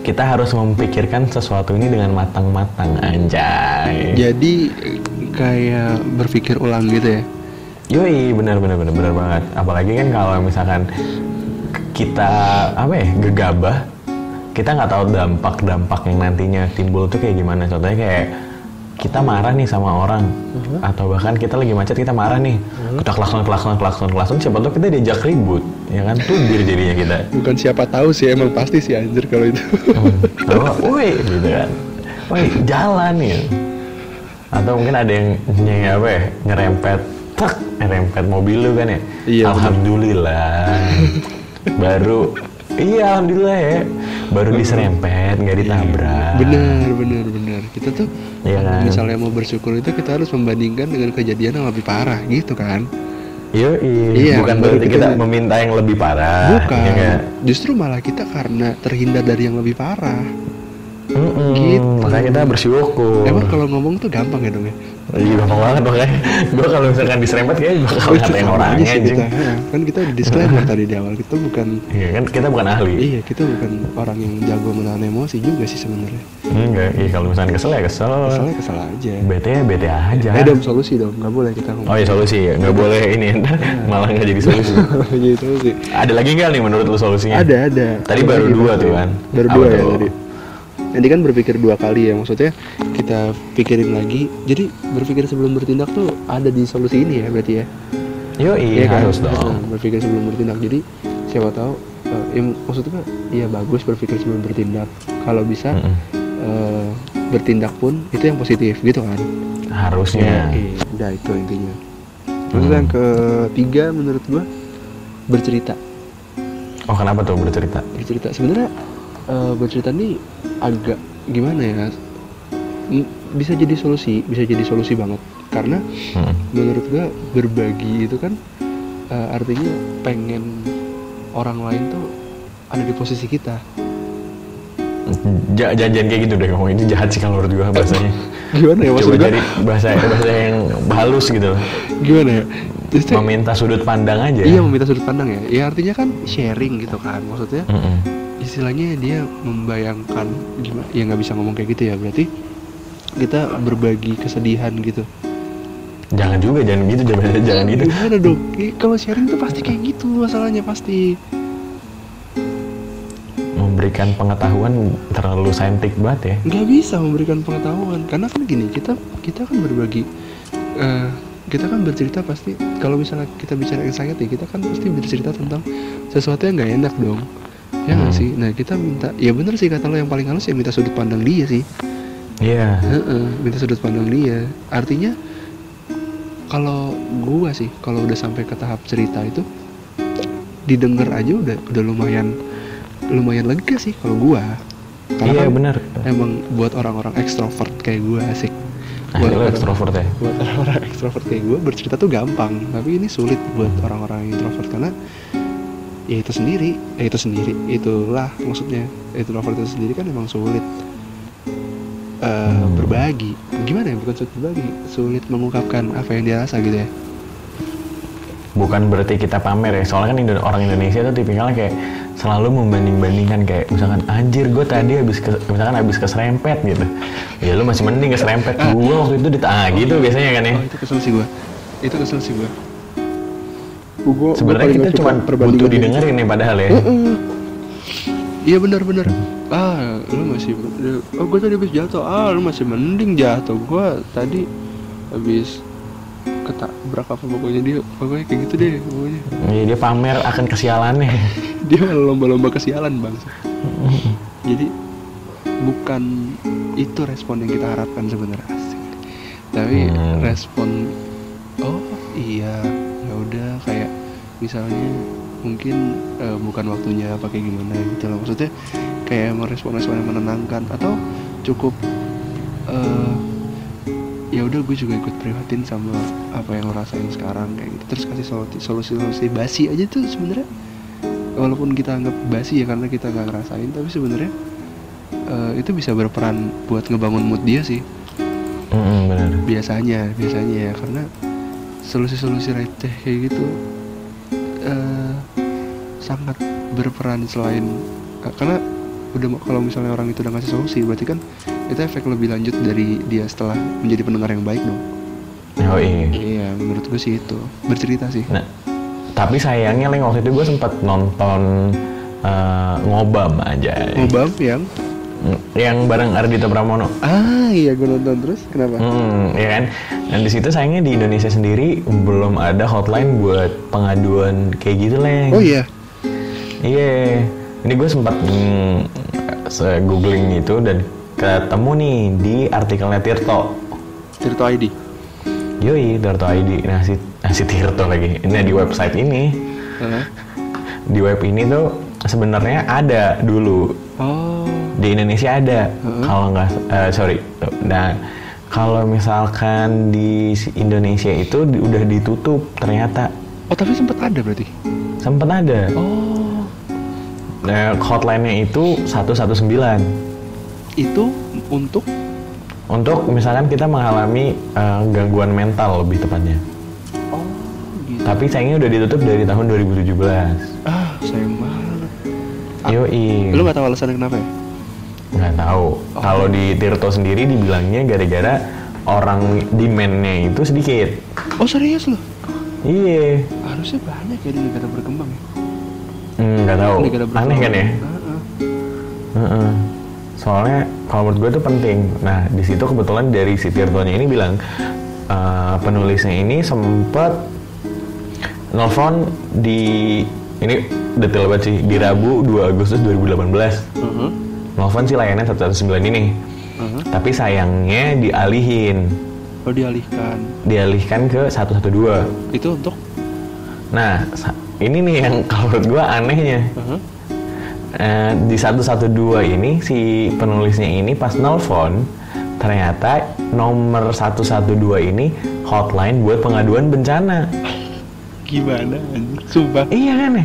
Kita harus memikirkan sesuatu ini dengan matang-matang, anjay. jadi kayak berpikir ulang gitu ya Yoi, benar benar benar benar banget. Apalagi kan kalau misalkan kita apa ya gegabah, kita nggak tahu dampak-dampak yang nantinya timbul tuh kayak gimana. Contohnya kayak kita marah nih sama orang, atau bahkan kita lagi macet kita marah nih, kita klakson klakson klakson klakson, siapa tahu kita diajak ribut, ya kan? Tubir jadinya kita. bukan siapa tahu sih emang pasti sih anjir kalau itu Bahwa, woi gitu kan, woi jalan ya. Atau mungkin ada yang ny- apa ya, nyerempet, tak nyerempet mobil lu kan ya. Iya. Alhamdulillah. Baru, iya alhamdulillah ya. Baru diserempet, nggak ditabrak. bener bener bener kita tuh kalau kan? misalnya mau bersyukur itu kita harus membandingkan dengan kejadian yang lebih parah gitu kan Iya, Iya, bukan baru berarti kita- kita meminta yang lebih parah. bukan ya justru malah kita karena terhindar dari yang lebih parah Mm-mm, Gitu. Makanya kita bersyukur. emang kalau ngomong tuh gampang ya dong ya Iya gampang banget makanya. Gue kalau misalkan diserempet kayaknya bakal ngatain orangnya aja kita, ya. kan kita udah disclaimer tadi di awal kita bukan Iya kan kita bukan ahli. iya kita bukan orang yang jago menahan emosi juga sih sebenarnya Enggak, iya kalau misalkan kesel ya kesel. kesalnya kesal aja Bete ya bete aja. eh dong solusi dong nggak boleh kita ngomong Oh iya solusi ya, nggak boleh ini ntar malah nggak jadi solusi. jadi solusi Ada lagi nggak nih menurut lu solusinya? ada ada Tadi Ada baru dua tuh kan? baru dua ya tadi Nanti kan berpikir dua kali ya maksudnya kita pikirin lagi jadi berpikir sebelum bertindak tuh ada di solusi ini ya berarti ya Yo iya kan? harus Nah, dong. berpikir sebelum bertindak jadi siapa tahu eh, ya, maksudnya ya bagus berpikir sebelum bertindak kalau bisa Mm-mm. eh, bertindak pun itu yang positif gitu kan Harusnya. iya udah itu intinya terus Hmm. yang ketiga menurut gua bercerita Oh kenapa tuh bercerita? bercerita sebenarnya eh, bercerita nih agak gimana ya bisa jadi solusi bisa jadi solusi banget karena Mm. menurut gua berbagi itu kan eh, artinya pengen orang lain tuh ada di posisi kita Ja- Jangan kayak gitu deh ngomong ini jahat sih kalau menurut gua bahasanya. gimana ya maksud Coba gua cari bahasa bahasa yang halus gitu. gimana ya Meminta sudut pandang aja. iya meminta sudut pandang ya ya artinya kan sharing gitu kan maksudnya Mm-mm. Istilahnya dia membayangkan gimana ya nggak bisa ngomong kayak gitu ya berarti kita berbagi kesedihan gitu Jangan juga, jangan gitu, jangan, jangan gitu. gimana dong Eh, kalau sharing tuh pasti kayak gitu masalahnya pasti Memberikan pengetahuan terlalu saintik banget ya. nggak bisa memberikan pengetahuan karena kan gini kita kita kan berbagi eh, kita kan bercerita pasti kalau misalnya kita bicara anxiety kita kan pasti bercerita tentang sesuatu yang nggak enak dong ya nggak Hmm. sih nah kita minta ya bener sih kata lo yang paling halus ya minta sudut pandang dia sih Iya. Heeh, minta sudut pandang dia artinya kalau gua sih kalau udah sampai ke tahap cerita itu didengar aja udah udah lumayan lumayan lega sih kalau gua karena Iya kan benar. emang buat orang-orang ekstrovert kayak gua asik Nah, buat, orang- ekstrovert ya. buat orang-orang ekstrovert kayak gua bercerita tuh gampang tapi ini sulit buat orang-orang introvert karena ya itu sendiri ya itu sendiri itulah maksudnya introvert itu sendiri kan emang sulit eh, Hmm. berbagi gimana ya bukan sulit berbagi sulit mengungkapkan apa yang dia rasa gitu ya Bukan berarti kita pamer ya. Soalnya kan Indo- orang Indonesia tuh tipikalnya kayak selalu membanding-bandingkan kayak misalkan anjir gue tadi habis ke, misalkan habis keserempet gitu. Ya lu masih mending keserempet. Gua waktu itu di ah gitu biasanya kan ya. oh itu kesel sih gua itu kesel sih gua Gua- Sebenarnya kita cuma perbandingan butuh didengerin ya padahal ya. Iya benar-benar. Ah, lu masih oh gue tadi habis jatuh. Ah, lu masih mending jatuh. Gua tadi habis ketabrak apa pokoknya dia pokoknya kayak gitu deh pokoknya Iya, dia pamer akan kesialannya. dia lomba-lomba kesialan bang jadi bukan itu respon yang kita harapkan sebenarnya asik tapi Hmm. respon oh iya ya udah kayak misalnya mungkin eh, bukan waktunya apa kayak gimana gitu loh. Maksudnya kayak merespon-respon yang menenangkan atau cukup eh ya udah gue juga ikut prihatin sama apa yang lo rasain sekarang kayak gitu. Terus kasih solusi solusi, solusi basi aja tuh sebenarnya. Walaupun kita anggap basi ya karena kita nggak ngerasain tapi sebenarnya eh, itu bisa berperan buat ngebangun mood dia sih. Mm-mm, benar. biasanya biasanya ya karena solusi-solusi receh kayak gitu eh, sangat berperan selain eh, karena udah kalau misalnya orang itu udah ngasih solusi berarti kan itu efek lebih lanjut dari dia setelah menjadi pendengar yang baik dong Oh iya. iya menurut gue sih itu bercerita sih Nah, tapi sayangnya Leng waktu itu gue sempat nonton eh, ngobam aja. ngobam yang Yang bareng Ardito Pramono. ah iya gue nonton terus kenapa Hmm, ya kan. Dan di situ sayangnya di Indonesia sendiri belum ada hotline buat pengaduan kayak gitu, Leng. oh iya Iya. Ini gue sempat mm, se- googling itu dan ketemu nih di artikelnya Tirto. Tirto ID Yoi, Tirto ID. Nah, si, nah, si Tirto lagi. Ini di website ini. Hah? Di web ini tuh sebenarnya ada dulu oh di Indonesia ada. Heeh. kalau nggak eh, sorry. Nah kalau misalkan di si- Indonesia itu di- udah ditutup ternyata. Oh tapi sempat ada berarti? Sempet ada. Oh. Nah, hotline-nya itu 119 itu untuk? Untuk misalkan kita mengalami eh, gangguan mental lebih tepatnya. Oh gitu. Tapi sayangnya udah ditutup dari tahun 2017 ah sayang banget. Yoi. Lu nggak tahu alasannya kenapa ya nggak tahu kalau di Tirto sendiri dibilangnya gara-gara orang demand-nya itu sedikit oh serius lu iya harusnya banyak ya di negara berkembang ya Hmm, nggak tahu. Aneh kan ya? Heeh. Heeh. Soalnya kalau menurut gue itu penting. Nah di situ kebetulan dari si Tirtonya ini bilang eh, penulisnya ini sempat nelfon di ini detail banget sih di Rabu 2 Agustus 2018. Heeh. Nelfon si layanan 119 ini. Heeh. Tapi sayangnya dialihin, oh dialihkan dialihkan ke 112. itu untuk Nah ini nih yang kalau menurut gue anehnya. Heeh. Eh, di 112 ini si penulisnya ini pas nelfon ternyata nomor 112 ini hotline buat pengaduan bencana. gimana sumpah Iya kan ya?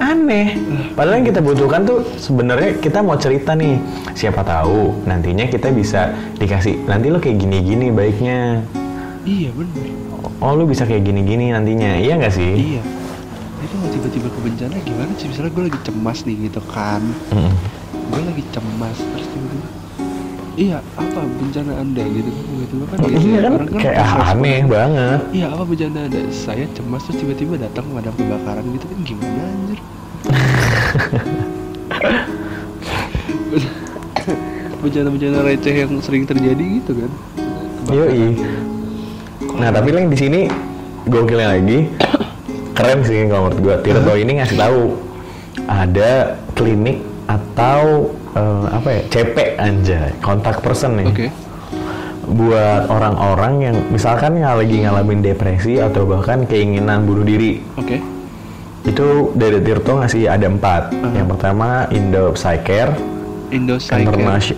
Aneh. Padahal yang kita butuhkan tuh sebenarnya kita mau cerita nih. Siapa tahu nantinya kita bisa dikasih nanti lo kayak gini-gini baiknya. iya bener Oh lu bisa kayak gini-gini nantinya. Iya nggak sih? iya itu kalau tiba-tiba ke bencana gimana sih misalnya gue lagi cemas nih gitu kan Mm-mm. gue lagi cemas terus tiba-tiba iya apa bencana anda gitu kan tiba-tiba kan gitu Iya ya, kan orang kayak aneh banget. iya apa bencana anda saya cemas terus tiba-tiba datang pemadam kebakaran gitu kan gimana bencana-bencana receh yang sering terjadi gitu kan? Yoi. Nah tapi yang di sini gokilnya lagi. Keren sih kalau menurut gua. Tirto ini ngasih tahu. Ada klinik atau eh, apa ya CP anjay. Kontak person nih. Oke. Buat orang-orang yang misalkan yang lagi ngalamin depresi atau bahkan keinginan bunuh diri. Oke itu dari Tirto ngasih ada empat Uh-huh. yang pertama Indo Psycare Indo International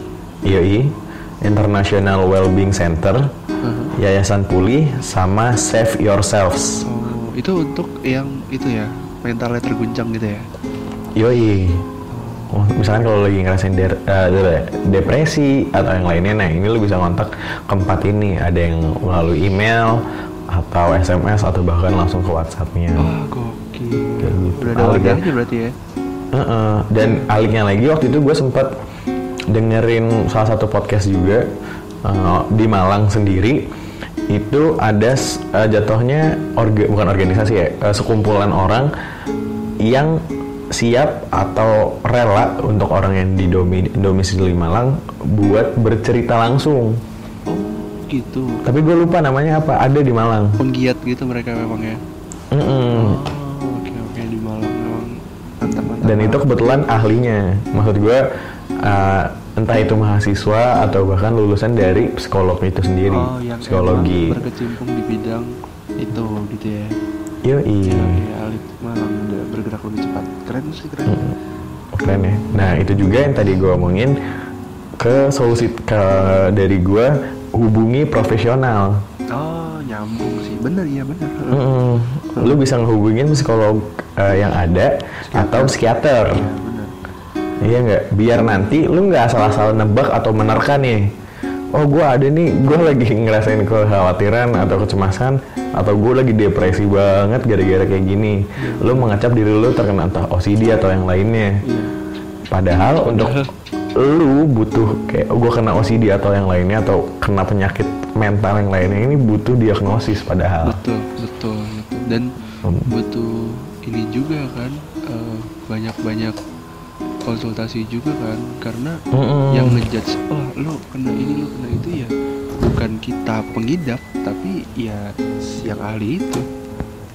International Wellbeing Center Uh-huh. Yayasan Pulih sama Save Yourselves. oh itu untuk yang itu ya mentalnya terguncang gitu ya Yoi. Oh, misalkan kalau lagi ngerasain der- eh, der- depresi atau yang lainnya, nah ini lu bisa kontak ke empat ini. Ada yang melalui email atau SMS atau bahkan langsung ke WhatsApp-nya. wah Kayak gitu. udah ada wajahnya berarti ya Heeh. Dan aliknya lagi waktu itu gue sempet dengerin salah satu podcast juga eh, di Malang sendiri. itu ada eh, jatuhnya orga, bukan organisasi ya eh, sekumpulan orang yang siap atau rela untuk orang yang di domi, domisili Malang buat bercerita langsung Oh gitu. tapi gue lupa namanya apa ada di Malang Penggiat gitu mereka memang ya. Mm-mm. Oh dan itu kebetulan ahlinya maksud gue uh, entah itu mahasiswa atau bahkan lulusan dari psikolog itu sendiri oh, yang psikologi berkecimpung di bidang itu gitu ya. Yoi. Iya, iya, Alit udah bergerak lebih cepat. Keren sih keren. keren ya nah itu juga yang tadi gue omongin ke solusi ke dari gue hubungi profesional Oh nyambung sih, bener iya bener. Mm-mm. lu bisa ngehubungin psikolog uh, yang ada atau psikiater Iya. Iya nggak? Biar nanti lu nggak asal-asal nebak atau menerka nih. Oh gue ada nih, gue lagi ngerasain kekhawatiran atau kecemasan atau gue lagi depresi banget gara-gara kayak gini. Lu mengecap diri lu terkena entah OCD atau yang lainnya. Iya. Padahal untuk lu butuh kayak gue kena OCD atau yang lainnya atau kena penyakit mental yang lainnya ini butuh diagnosis padahal. Betul betul. Dan Hmm. butuh ini juga kan eh, banyak-banyak konsultasi juga kan karena Mm-mm. yang ngejudge oh lo kena ini lo kena itu ya bukan kita pengidap tapi ya yang ahli itu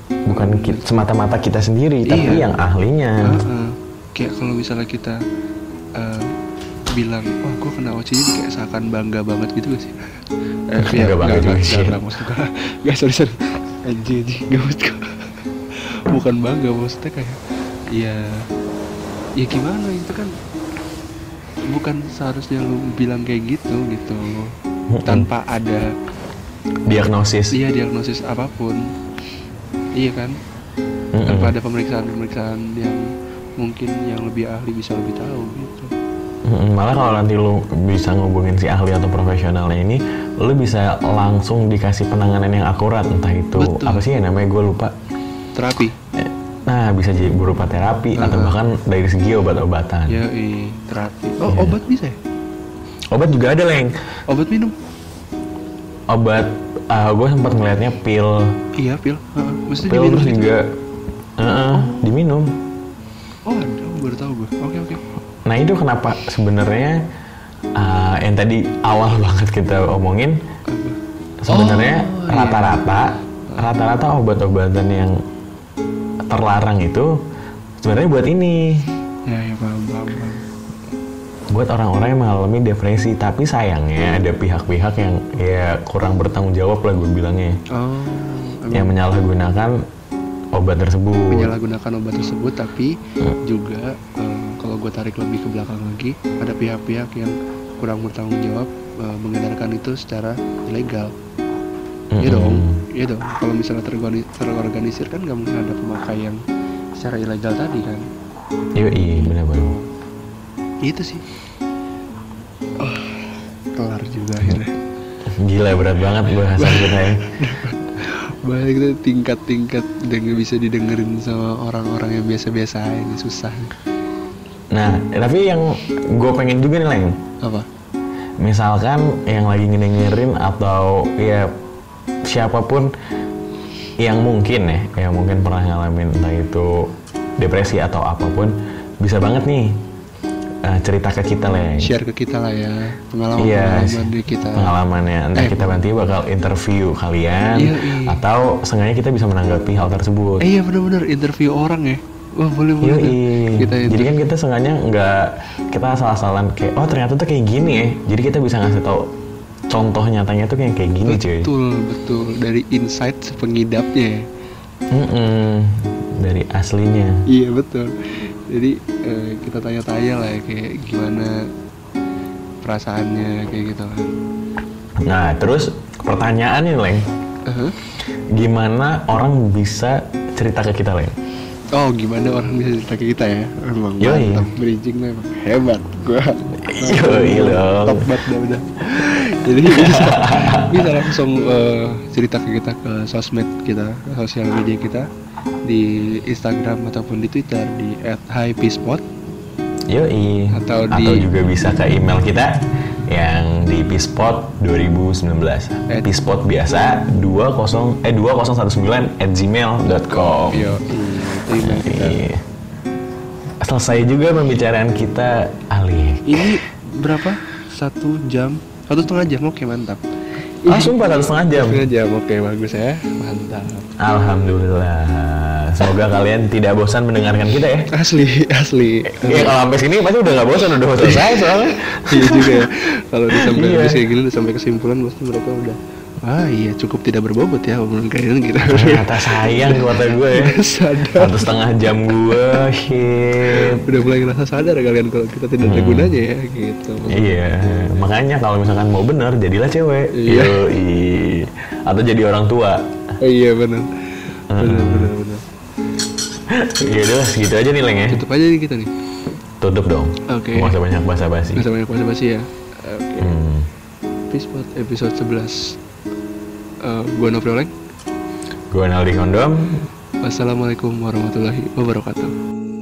Bukan ki- semata-mata kita sendiri, tapi Iya. yang ahlinya. Heeh. kayak kalau misalnya kita eh, bilang oh gue kena OCD kayak seakan bangga banget gitu gak sih eh, Bangga banget sih. nggak maksud gue nggak sorry sorry anjir anjir nggak maksud bukan bangga maksudnya kayak ya ya gimana itu kan bukan seharusnya lu bilang kayak gitu gitu. Tanpa ada Diagnosis. iya diagnosis apa pun. Iya kan? Mm-mm. tanpa ada pemeriksaan-pemeriksaan yang mungkin yang lebih ahli bisa lebih tahu gitu. Malah kalau nanti lu bisa ngubungin si ahli atau profesionalnya ini, lu bisa langsung dikasih penanganan yang akurat, entah itu Betul. apa sih ya namanya gue lupa. terapi. Eh, Nah, bisa jadi berupa terapi atau bahkan dari segi obat-obatan. ya i terapi. Oh Iya. obat bisa ya? Obat juga ada, Leng. obat minum? Obat gue sempat ngelihatnya pil, iya pil. Mesti pil diminum terus juga. Heeh, diminum. oh ada. Oh, baru tahu gue oke oke. Nah itu kenapa sebenarnya uh, yang tadi awal banget kita omongin sebenarnya Oh, iya. rata-rata rata-rata obat-obatan yang terlarang itu sebenarnya buat ini. Ya ya paham paham paham. Buat orang-orang yang mengalami depresi tapi sayangnya ada pihak-pihak yang ya kurang bertanggung jawab lah gue bilangnya. Oh yang menyalahgunakan obat tersebut. Menyalahgunakan obat tersebut tapi juga eh, kalau gue tarik lebih ke belakang lagi ada pihak-pihak yang kurang bertanggung jawab eh, mengedarkan itu secara ilegal Iya Mm-mm. dong, iya dong. Kalau misalnya terorgani- terorganisir kan nggak mungkin ada pemakai yang secara ilegal tadi kan. Yoi, benar-benar Itu sih. Oh, kelar juga akhirnya. gila berat banget bahasan kita ya Balik itu tingkat-tingkat dan nggak bisa didengerin sama orang-orang yang biasa-biasa ini susah. Nah tapi yang gue pengen juga nih Leng Apa? misalkan yang lagi ngedengerin atau ya siapa pun yang mungkin ya yang mungkin pernah ngalamin entah itu depresi atau apa pun bisa banget nih eh, cerita ke kita lah ya Share ke kita lah ya pengalaman Iya, pengalaman dari kita. pengalamannya entah Eh, kita nanti bakal interview kalian Iya, iya. atau sengaja kita bisa menanggapi hal tersebut Eh iya bener-bener interview orang ya. Wah boleh boleh. Yoi. Kita Jadi kan kita sengaja nggak kita asal-asalan kayak oh ternyata tuh kayak gini ya. Jadi kita bisa ngasih tahu contoh nyatanya tuh kayak kayak gini cuy. betul betul dari insight pengidapnya ya. Mm-mm. Dari aslinya. Iya betul. Jadi eh, kita tanya-tanya lah ya kayak gimana perasaannya kayak gitu kan. Nah terus pertanyaannya Leng, Uh-huh. gimana orang bisa cerita ke kita Leng? Oh gimana orang bisa cerita ke kita ya? Emang Yoi. mantap, bridging lo emang hebat. Gua Yoi dong. top banget dah udah. Jadi bisa, bisa langsung eh, cerita ke kita ke sosmed kita, ke sosial media kita di Instagram ataupun di Twitter di @hypespot Yoi. Atau atau di- juga bisa ke email kita yang di Pispot 2019. Eh. Pispot biasa 20 eh 2019 at gmail.com. Yo. Iya. Selesai juga pembicaraan kita Ali. Ini berapa? Satu jam? Satu setengah jam, oke mantap. Ah, sumpah satu setengah jam. Setengah jam, oke bagus ya, mantap. Alhamdulillah. Semoga kalian tidak bosan mendengarkan kita ya. Asli, asli. Ya kalau sampai sini pasti udah nggak bosan, udah selesai soalnya. iya juga ya. Kalau udah sampai Iya. gini, udah sampai kesimpulan, pasti mereka udah. Ah iya, cukup tidak berbobot ya obrolan kalian gitu. Ternyata sayang kata gue ya. sadar. Satu setengah jam gue, shit. Udah mulai ngerasa sadar kalian kalau kita tidak ada gunanya ya, gitu. Iya, makanya kalau misalkan mau bener, jadilah cewek. Iya. Yoi. Atau jadi orang tua. Oh, iya benar. Benar, benar, benar. Ya udah, segitu aja nih Leng ya. Tutup aja nih kita nih. Tutup dong. Oke. Nggak usah banyak basa-basi. Nggak usah banyak basa-basi ya. Oke. Hmm. Peace buat episode 11 Eh, Gua Oleng Gue Naldi Kondom. Wassalamualaikum warahmatullahi wabarakatuh